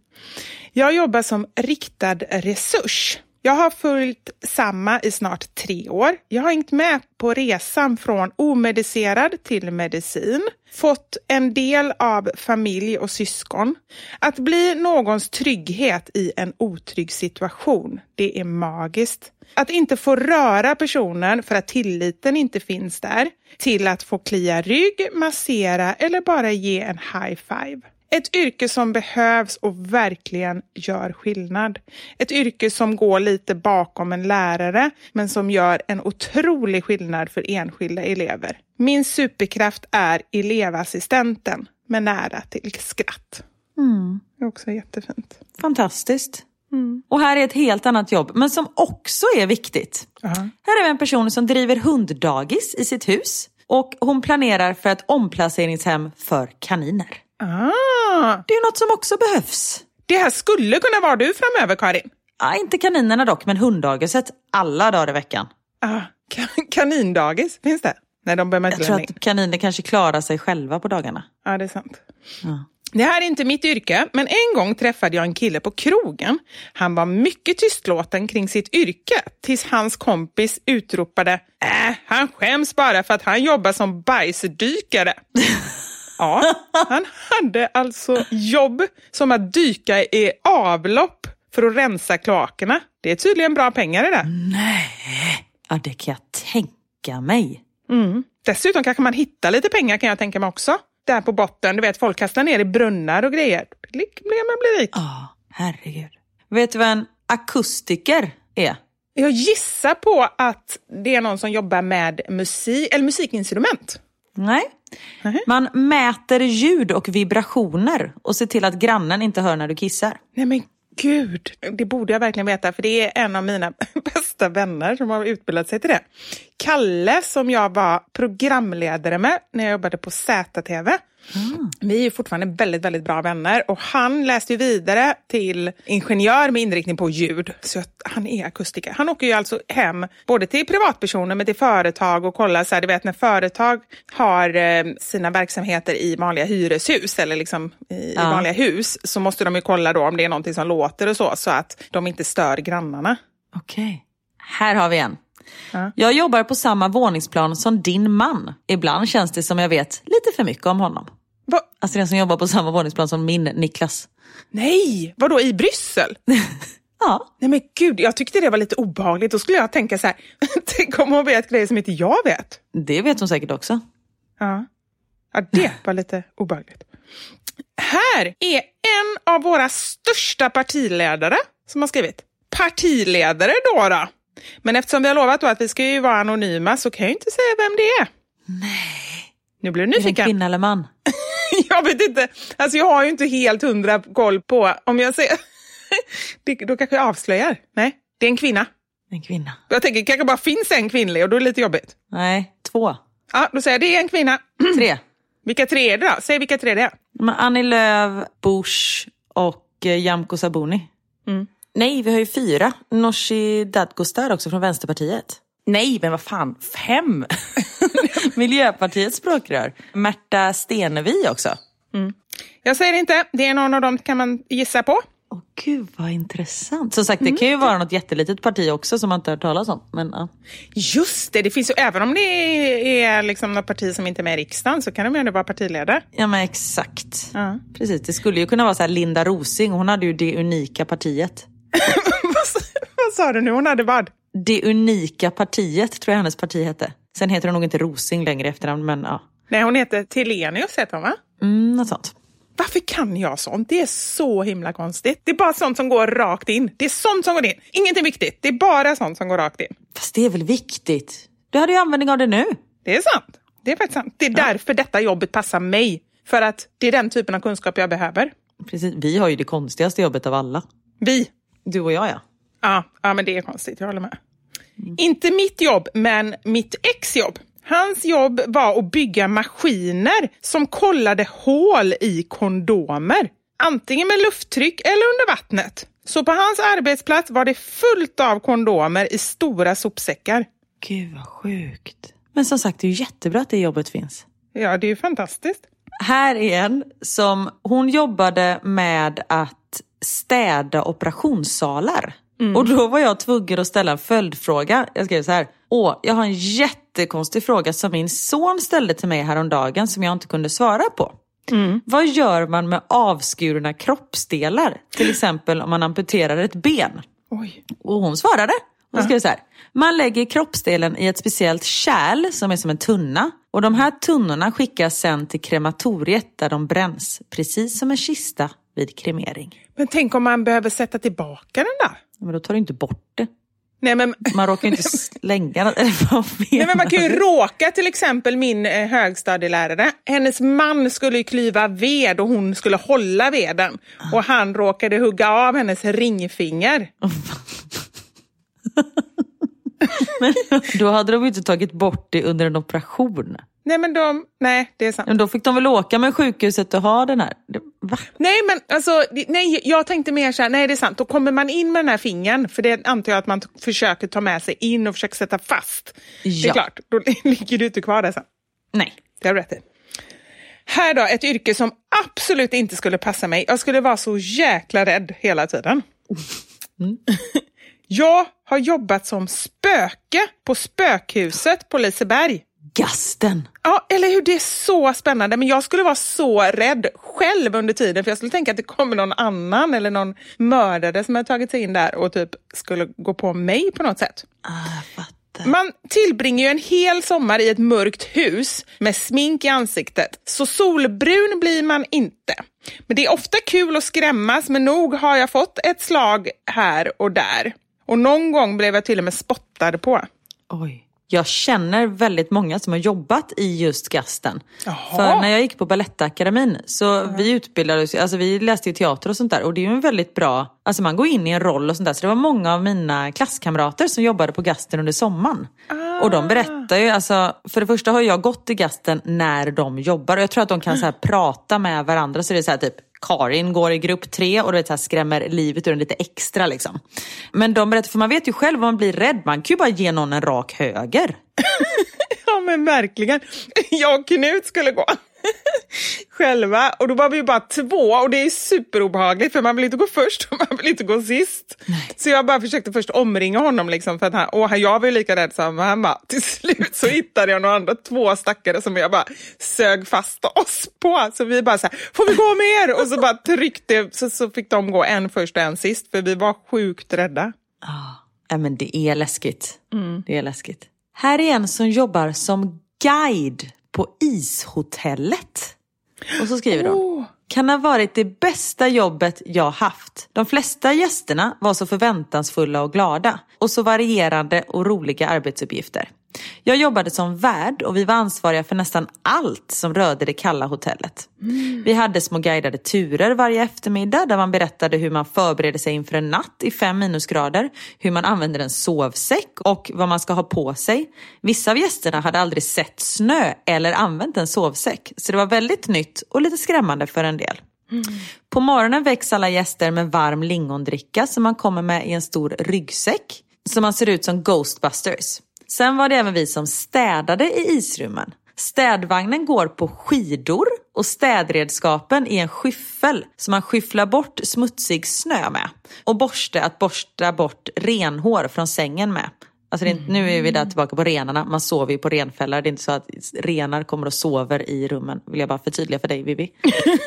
Jag jobbar som riktad resurs. Jag har följt samma i snart tre år. Jag har hängt med på resan från omedicerad till medicin, fått en del av familj och syskon. Att bli någons trygghet i en otrygg situation, det är magiskt. Att inte få röra personen för att tilliten inte finns där, till att få klia rygg, massera eller bara ge en high five. Ett yrke som behövs och verkligen gör skillnad. Ett yrke som går lite bakom en lärare, men som gör en otrolig skillnad för enskilda elever. Min superkraft är elevassistenten med nära till skratt. Det är också jättefint. Fantastiskt. Och här är ett helt annat jobb, men som också är viktigt. Här är en person som driver hunddagis i sitt hus och hon planerar för ett omplaceringshem för kaniner. Ah, Det är något som också behövs. det här skulle kunna vara du framöver, Karin. Ja, inte kaninerna dock, men hunddagiset alla dagar i veckan. Ah, kan- kanindagis, finns det? Nej, de behöver man Jag inte tror att kaniner kanske klarar sig själva på dagarna. Ja, det är sant. Ja. Det här är inte mitt yrke, men en gång träffade jag en kille på krogen. Han var mycket tystlåten kring sitt yrke tills hans kompis utropade äh, han skäms bara för att han jobbar som bajsdykare. ja, han hade alltså jobb som att dyka i avlopp för att rensa kloakerna. Det är tydligen bra pengar i det. Nej, ja, det kan jag tänka mig. Mm. Dessutom kanske man hittar lite pengar kan jag tänka mig också. Där på botten, du vet folk kastar ner i brunnar och grejer. Man blir rik. Ja, oh, herregud. Vet du vad en akustiker är? Jag gissar på att det är någon som jobbar med musik, eller musikinstrument. Nej. Mm. Man mäter ljud och vibrationer och ser till att grannen inte hör när du kissar. Nej men gud, det borde jag verkligen veta för det är en av mina bästa vänner som har utbildat sig till det. Kalle som jag var programledare med när jag jobbade på ZTV. Mm. Vi är fortfarande väldigt, väldigt bra vänner och han läste vidare till ingenjör med inriktning på ljud. Så han är akustiker. Han åker ju alltså hem både till privatpersoner men till företag och kollar så här, du vet när företag har eh, sina verksamheter i vanliga hyreshus eller liksom i, ja. vanliga hus så måste de ju kolla då om det är någonting som låter och så så att de inte stör grannarna. Okej. Okay. Här har vi en. Ja. Jag jobbar på samma våningsplan som din man. Ibland känns det som jag vet lite för mycket om honom. Va? Alltså den som jobbar på samma våningsplan som min Niklas. Nej, vadå i Bryssel? ja. Nej men gud, jag tyckte det var lite obehagligt. Då skulle jag tänka så här, tänk om hon vet grejer som inte jag vet. Det vet hon säkert också. Ja, ja det var lite obehagligt. Här är en av våra största partiledare som har skrivit. Partiledare då, då. Men eftersom vi har lovat att vi ska ju vara anonyma så kan jag inte säga vem det är. Nej. Nu blir du nyfiken. Är det en kvinna eller man? jag vet inte. Alltså jag har ju inte helt hundra koll på om jag säger... då kanske jag avslöjar. Nej, det är en kvinna. En kvinna. Jag tänker det kanske bara finns en kvinnlig och då är det lite jobbigt. Nej, två. Ja, då säger jag det är en kvinna. Tre. Vilka tre är det då? Säg vilka tre det är. Men Annie Lööf, Bush och eh, Jamko Sabuni. Mm. Nej, vi har ju fyra. Nooshi Dadgostar också från Vänsterpartiet. Nej, men vad fan, fem? Miljöpartiets språkrör. Märta Stenevi också. Mm. Jag säger inte, det är någon av dem kan man gissa på. Åh gud vad intressant. Som sagt, det mm. kan ju vara något jättelitet parti också som man inte har hört talas om. Men, ja. Just det, det finns ju, även om det är liksom något parti som inte är med i riksdagen så kan de ju ändå vara partiledare. Ja men exakt. Ja. Precis, det skulle ju kunna vara så här Linda Rosing, hon hade ju det unika partiet. vad sa du nu, hon hade vad? Det unika partiet tror jag hennes parti hette. Sen heter hon nog inte Rosing längre efternamn, men ja. Nej, hon heter Telenius heter hon va? Mm, något sånt. Varför kan jag sånt? Det är så himla konstigt. Det är bara sånt som går rakt in. Det är sånt som går in. Ingenting viktigt. Det är bara sånt som går rakt in. Fast det är väl viktigt? Du hade ju användning av det nu. Det är sant. Det är faktiskt sant. Det är ja. därför detta jobbet passar mig. För att det är den typen av kunskap jag behöver. Precis. Vi har ju det konstigaste jobbet av alla. Vi? Du och jag ja. Ja, ja men det är konstigt. Jag håller med. Mm. Inte mitt jobb, men mitt ex jobb. Hans jobb var att bygga maskiner som kollade hål i kondomer. Antingen med lufttryck eller under vattnet. Så på hans arbetsplats var det fullt av kondomer i stora sopsäckar. Gud vad sjukt. Men som sagt, det är ju jättebra att det jobbet finns. Ja, det är ju fantastiskt. Här är en som, hon jobbade med att städa operationssalar. Mm. Och då var jag tvungen att ställa en följdfråga. Jag skrev så här. Åh, jag har en jättekonstig fråga som min son ställde till mig häromdagen som jag inte kunde svara på. Mm. Vad gör man med avskurna kroppsdelar? Till exempel om man amputerar ett ben. Oj. Och hon svarade. Hon skrev så här. Man lägger kroppsdelen i ett speciellt kärl som är som en tunna. Och de här tunnorna skickas sen till krematoriet där de bränns. Precis som en kista vid kremering. Men tänk om man behöver sätta tillbaka den där? Men då tar du inte bort det. Nej, men... Man råkar inte slänga den. Nej, men man kan ju råka, till exempel min eh, högstadielärare. Hennes man skulle ju klyva ved och hon skulle hålla veden. Och han råkade hugga av hennes ringfinger. men då hade de inte tagit bort det under en operation. Nej, men de, nej, det är sant. Men då fick de väl åka med sjukhuset och ha den här? Va? Nej, men alltså, nej, jag tänkte mer så här, nej det är sant, då kommer man in med den här fingern, för det antar jag att man försöker ta med sig in och försöker sätta fast. Ja. Det är klart, då ligger du inte kvar där sen. Nej. Det har du rätt i. Här då, ett yrke som absolut inte skulle passa mig. Jag skulle vara så jäkla rädd hela tiden. Mm. Jag har jobbat som spöke på spökhuset på Liseberg. Gasten! Ja, eller hur? Det är så spännande. Men jag skulle vara så rädd själv under tiden för jag skulle tänka att det kommer någon annan eller någon mördare som har tagit sig in där och typ skulle gå på mig på något sätt. Ah, man tillbringar ju en hel sommar i ett mörkt hus med smink i ansiktet, så solbrun blir man inte. Men det är ofta kul att skrämmas, men nog har jag fått ett slag här och där. Och någon gång blev jag till och med spottad på. Oj. Jag känner väldigt många som har jobbat i just gasten. Jaha. För när jag gick på Balettakademin så mm. vi utbildades, alltså vi läste ju teater och sånt där och det är ju en väldigt bra, alltså man går in i en roll och sånt där. Så det var många av mina klasskamrater som jobbade på gasten under sommaren. Ah. Och de berättar ju, alltså för det första har jag gått i gasten när de jobbar och jag tror att de kan så här prata med varandra så det är så här typ Karin går i grupp tre och du vet, så här, skrämmer livet ur en lite extra. Liksom. Men de berättar, för man vet ju själv om man blir rädd, man kan ju bara ge någon en rak höger. ja men verkligen. Jag och Knut skulle gå själva. Och då var vi bara två och det är superobehagligt för man vill inte gå först och man vill inte gå sist. Nej. Så jag bara försökte först omringa honom liksom för att han, och jag var ju lika rädd som han bara, till slut så hittade jag några andra två stackare som jag bara sög fast oss på. Så vi bara så här, får vi gå mer? Och så bara tryckte, så, så fick de gå en först och en sist för vi var sjukt rädda. Ja, men det är läskigt. Mm. Det är läskigt. Här är en som jobbar som guide på ishotellet. Och så skriver de. Oh. Kan ha varit det bästa jobbet jag haft. De flesta gästerna var så förväntansfulla och glada. Och så varierande och roliga arbetsuppgifter. Jag jobbade som värd och vi var ansvariga för nästan allt som rörde det kalla hotellet. Mm. Vi hade små guidade turer varje eftermiddag där man berättade hur man förbereder sig inför en natt i fem minusgrader, hur man använder en sovsäck och vad man ska ha på sig. Vissa av gästerna hade aldrig sett snö eller använt en sovsäck, så det var väldigt nytt och lite skrämmande för en del. Mm. På morgonen väcks alla gäster med varm lingondricka som man kommer med i en stor ryggsäck. Så man ser ut som Ghostbusters. Sen var det även vi som städade i isrummen. Städvagnen går på skidor och städredskapen i en skyffel som man skyfflar bort smutsig snö med. Och borste att borsta bort renhår från sängen med. Alltså inte, nu är vi där tillbaka på renarna. Man sover ju på renfällar. Det är inte så att renar kommer och sover i rummen. Vill jag bara förtydliga för dig Vivi.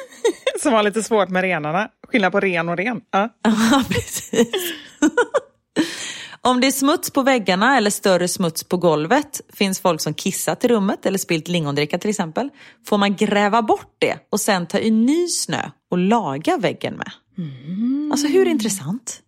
Som har lite svårt med renarna. Skillnad på ren och ren. Ja, precis. Om det är smuts på väggarna eller större smuts på golvet, finns folk som kissat i rummet eller spilt lingondricka till exempel, får man gräva bort det och sen ta i ny snö och laga väggen med. Mm. Alltså hur intressant?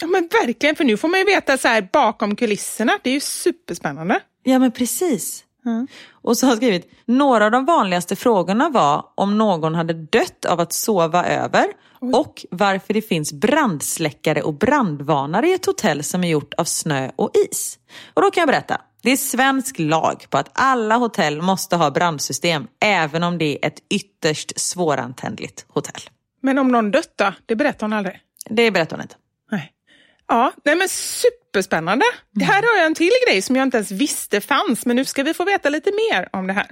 Ja men verkligen, för nu får man ju veta så här bakom kulisserna. Det är ju superspännande. Ja men precis. Mm. Och så har skrivit, några av de vanligaste frågorna var om någon hade dött av att sova över Oj. och varför det finns brandsläckare och brandvarnare i ett hotell som är gjort av snö och is. Och då kan jag berätta, det är svensk lag på att alla hotell måste ha brandsystem även om det är ett ytterst svårantändligt hotell. Men om någon dött då? Det berättar hon aldrig? Det berättar hon inte. Nej. Ja, nej men superspännande. Det här har jag en till grej som jag inte ens visste fanns, men nu ska vi få veta lite mer om det här.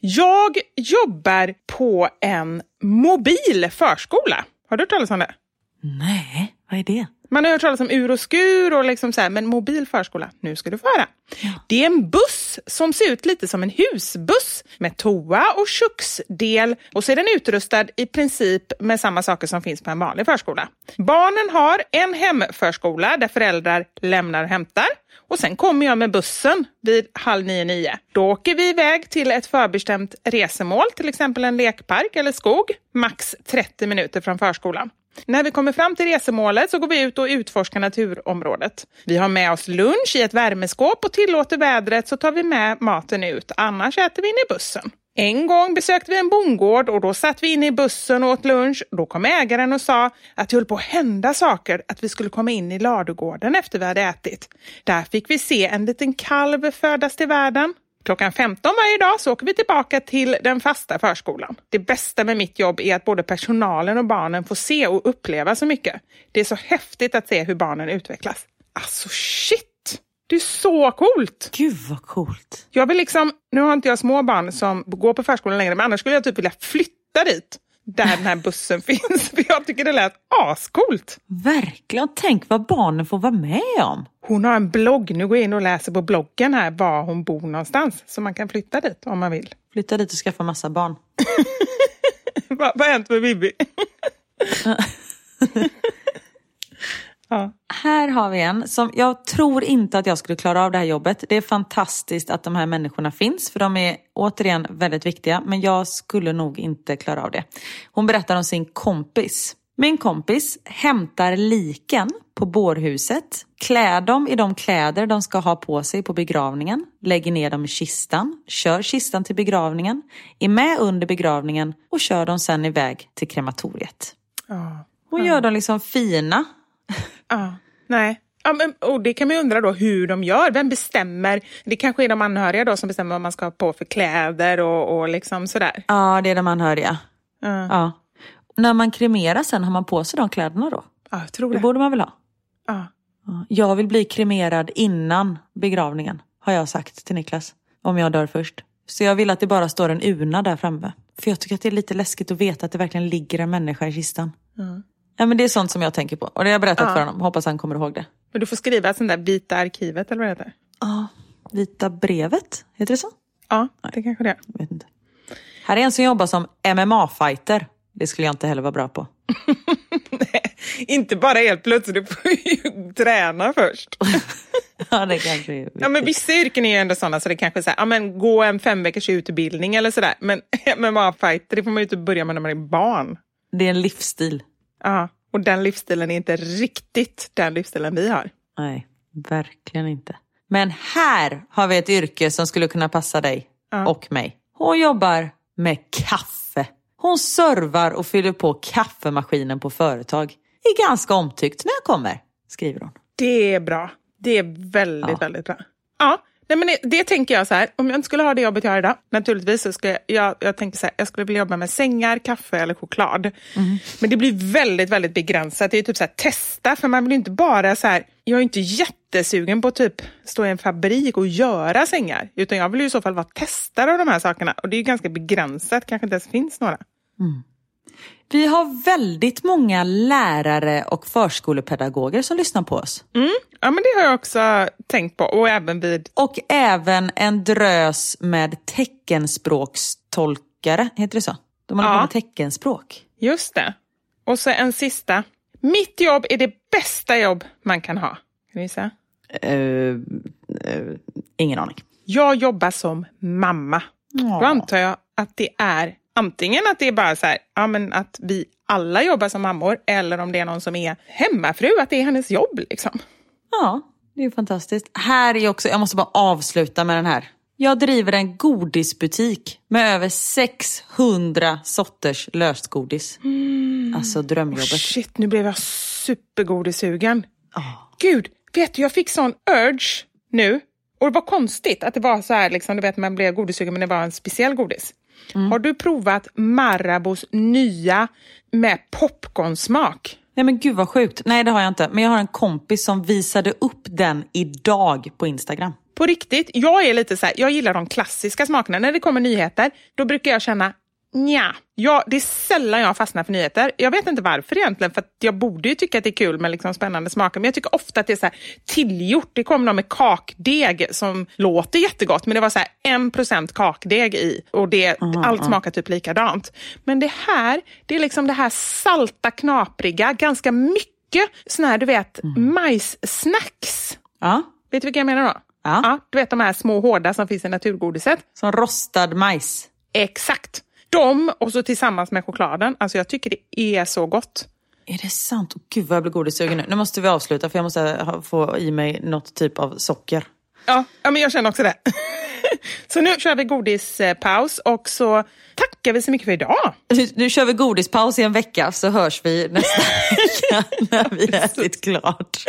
Jag jobbar på en mobil förskola. Har du hört talas om det? Nej, vad är det? Man har hört talas om ur och skur och liksom så här, men mobil förskola, nu ska du få höra. Ja. Det är en buss som ser ut lite som en husbuss med toa och köksdel och så är den utrustad i princip med samma saker som finns på en vanlig förskola. Barnen har en hemförskola där föräldrar lämnar och hämtar och sen kommer jag med bussen vid halv nio, nio. Då åker vi iväg till ett förbestämt resemål, till exempel en lekpark eller skog, max 30 minuter från förskolan. När vi kommer fram till resemålet så går vi ut och utforskar naturområdet. Vi har med oss lunch i ett värmeskåp och tillåter vädret så tar vi med maten ut, annars äter vi inne i bussen. En gång besökte vi en bondgård och då satt vi inne i bussen och åt lunch. Då kom ägaren och sa att det höll på att hända saker, att vi skulle komma in i ladugården efter vi hade ätit. Där fick vi se en liten kalv födas till världen. Klockan 15 varje dag så åker vi tillbaka till den fasta förskolan. Det bästa med mitt jobb är att både personalen och barnen får se och uppleva så mycket. Det är så häftigt att se hur barnen utvecklas. Alltså shit! Det är så coolt! Gud vad coolt! Jag vill liksom, nu har inte jag små barn som går på förskolan längre, men annars skulle jag typ vilja flytta dit. Där den här bussen finns. För jag tycker det lät ascoolt. Verkligen. Tänk vad barnen får vara med om. Hon har en blogg. Nu går jag in och läser på bloggen här var hon bor någonstans. Så man kan flytta dit om man vill. Flytta dit och skaffa massa barn. vad vad har hänt med Bibi? ja. Här har vi en som jag tror inte att jag skulle klara av det här jobbet. Det är fantastiskt att de här människorna finns för de är återigen väldigt viktiga men jag skulle nog inte klara av det. Hon berättar om sin kompis. Min kompis hämtar liken på bårhuset, klär dem i de kläder de ska ha på sig på begravningen, lägger ner dem i kistan, kör kistan till begravningen, är med under begravningen och kör dem sen iväg till krematoriet. Hon gör dem liksom fina. Ja. Nej. Ja, men, och det kan man ju undra då hur de gör. Vem bestämmer? Det kanske är de anhöriga då som bestämmer vad man ska ha på för kläder och, och liksom sådär. Ja, det är de anhöriga. Ja. Ja. När man kremerar sen, har man på sig de kläderna då? Ja, jag tror Det det. borde man väl ha? Ja. Ja. Jag vill bli kremerad innan begravningen, har jag sagt till Niklas. Om jag dör först. Så jag vill att det bara står en urna där framme. För jag tycker att det är lite läskigt att veta att det verkligen ligger en människa i kistan. Ja, men det är sånt som jag tänker på. Och det har jag berättat Ja. för honom. Hoppas han kommer ihåg det. Men du får skriva sånt där vita arkivet eller vad det heter. Ja, Vita brevet, heter det så? Ja, det kanske det är. Jag vet inte. Här är en som jobbar som MMA-fighter. Det skulle jag inte heller vara bra på. Inte bara helt plötsligt, du får ju träna först. ja, det kanske är Ja, men vissa yrken är ju ändå sådana så det kanske är så här, ja, men gå en fem veckors utbildning eller sådär. Men MMA-fighter, det får man ju inte börja med när man är barn. Det är en livsstil. Ja, och den livsstilen är inte riktigt den livsstilen vi har. Nej, verkligen inte. Men här har vi ett yrke som skulle kunna passa dig och mig. Hon jobbar med kaffe. Hon servar och fyller på kaffemaskinen på företag. Är ganska omtyckt när jag kommer, skriver hon. Det är bra. Det är väldigt, Ja. väldigt bra. Ja, nej, men det, det tänker jag så här, om jag inte skulle ha det jobbet jag har idag, naturligtvis så skulle jag, jag, jag tänker så här, jag skulle vilja jobba med sängar, kaffe eller choklad. Men det blir väldigt, väldigt begränsat. Det är typ så här, testa, för man vill inte bara så här, jag är inte jättesugen på att typ stå i en fabrik och göra sängar, utan jag vill ju i så fall vara testare av de här sakerna. Och det är ganska begränsat, kanske inte ens finns några. Vi har väldigt många lärare och förskolepedagoger som lyssnar på oss. Ja, men det har jag också tänkt på, och även vid Och även en drös med teckenspråkstolkare, heter det så? De håller Ja. på med teckenspråk. Just det. Och så en sista. Mitt jobb är det bästa jobb man kan ha. Kan du gissa? Eh, eh, ingen aning. Jag jobbar som mamma. Då antar jag att det är antingen att det är bara så här, ja, men att vi alla jobbar som mammor, eller om det är någon som är hemmafru, att det är hennes jobb. Liksom. Ja, det är fantastiskt. Här är också, jag måste bara avsluta med den här. Jag driver en godisbutik med över 600 sorters lösgodis. Alltså drömjobbet. Shit, nu blev jag supergodisugen. Gud, vet du, jag fick sån urge nu. Och det var konstigt att det var så här, liksom, du vet man blev godissugen men det var en speciell godis. Har du provat Marabous nya med popcornsmak? Nej men gud vad sjukt. Nej det har jag inte. Men jag har en kompis som visade upp den idag på Instagram. På riktigt, jag är lite så här, jag gillar de klassiska smakerna. När det kommer nyheter, då brukar jag känna Nja, ja, det är sällan jag fastnar för nyheter. Jag vet inte varför egentligen, för att jag borde ju tycka att det är kul med liksom spännande smaker. Men jag tycker ofta att det är så här tillgjort. Det kommer någon med kakdeg som låter jättegott, men det var så här en procent kakdeg i och det, allt smakar typ likadant. Men det här, det är liksom det här salta, knapriga, ganska mycket såna här, du vet, majssnacks. Ja, Vet du vilka jag menar då? Ja. du vet de här små hårda som finns i naturgodiset. som rostad majs. Exakt. De och så tillsammans med chokladen. Alltså jag tycker det är så gott. Är det sant? Gud vad jag blir godissugen nu. Nu måste vi avsluta för jag måste få i mig något typ av socker. Ja, ja men jag känner också det. så nu kör vi godispaus och så tackar vi så mycket för idag. Nu, nu kör vi godispaus i en vecka så hörs vi nästa vecka när vi har ätit klart.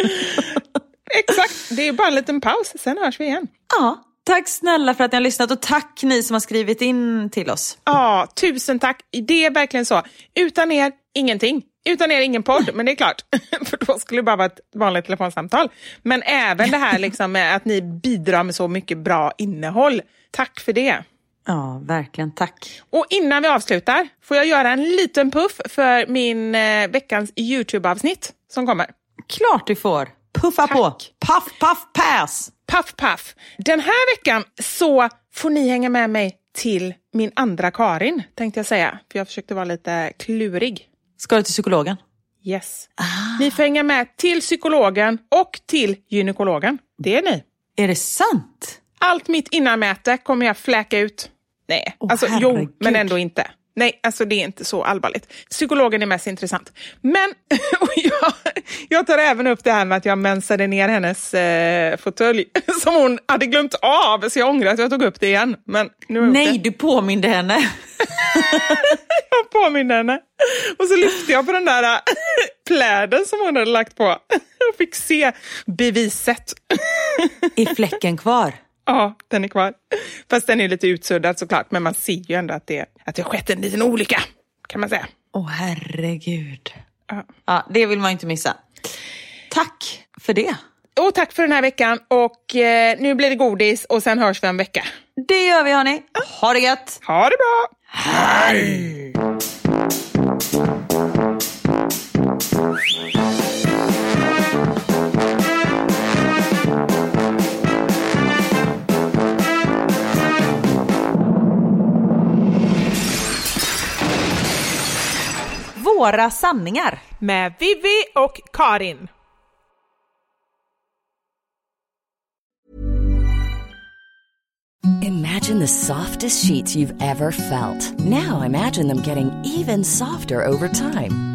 Exakt, det är bara en liten paus. Sen hörs vi igen. Ja, tack snälla för att ni har lyssnat och tack ni som har skrivit in till oss. Ja, tusen tack. Det är verkligen så. Utan er, ingenting. Utan er, ingen podd. Men det är klart, för då skulle det bara vara ett vanligt telefonsamtal. Men även det här liksom med att ni bidrar med så mycket bra innehåll. Tack för det. Ja, verkligen. Tack. Och innan vi avslutar får jag göra en liten puff för min eh, veckans YouTube-avsnitt som kommer. Klart du får. Puffa Tack. på. Puff, puff, pass. Puff, puff. Den här veckan så får ni hänga med mig till min andra Karin, tänkte jag säga. För jag försökte vara lite klurig. Ska du till psykologen? Yes. Ni får hänga med till psykologen och till gynekologen. Det är ni. Är det sant? Allt mitt innanmäte kommer jag fläka ut. Nej, Åh, alltså jo, herregud. men ändå inte. Nej, alltså det är inte så allvarligt. Psykologen är mest intressant. Men jag, jag tar även upp det här med att jag mensade ner hennes eh, fåtölj som hon hade glömt av, så jag ångrar att jag tog upp det igen. Men nu Nej, du påminde henne. Jag påminner henne. Och så lyfte jag på den där äh, pläden som hon hade lagt på och fick se beviset. Är fläcken kvar? Ja, den är kvar. Fast den är lite utsuddad såklart, men man ser ju ändå att det, att det har skett en liten olycka, kan man säga. Åh herregud. Ja. Ja, det vill man inte missa. Tack för det. Och tack för den här veckan och eh, nu blir det godis och sen hörs vi om en vecka. Det gör vi hörni. Ha det gött. Ha det bra! Våra sanningar. Med Vivi och Karin. Imagine the softest sheets you've ever felt. Now imagine them getting even softer over time.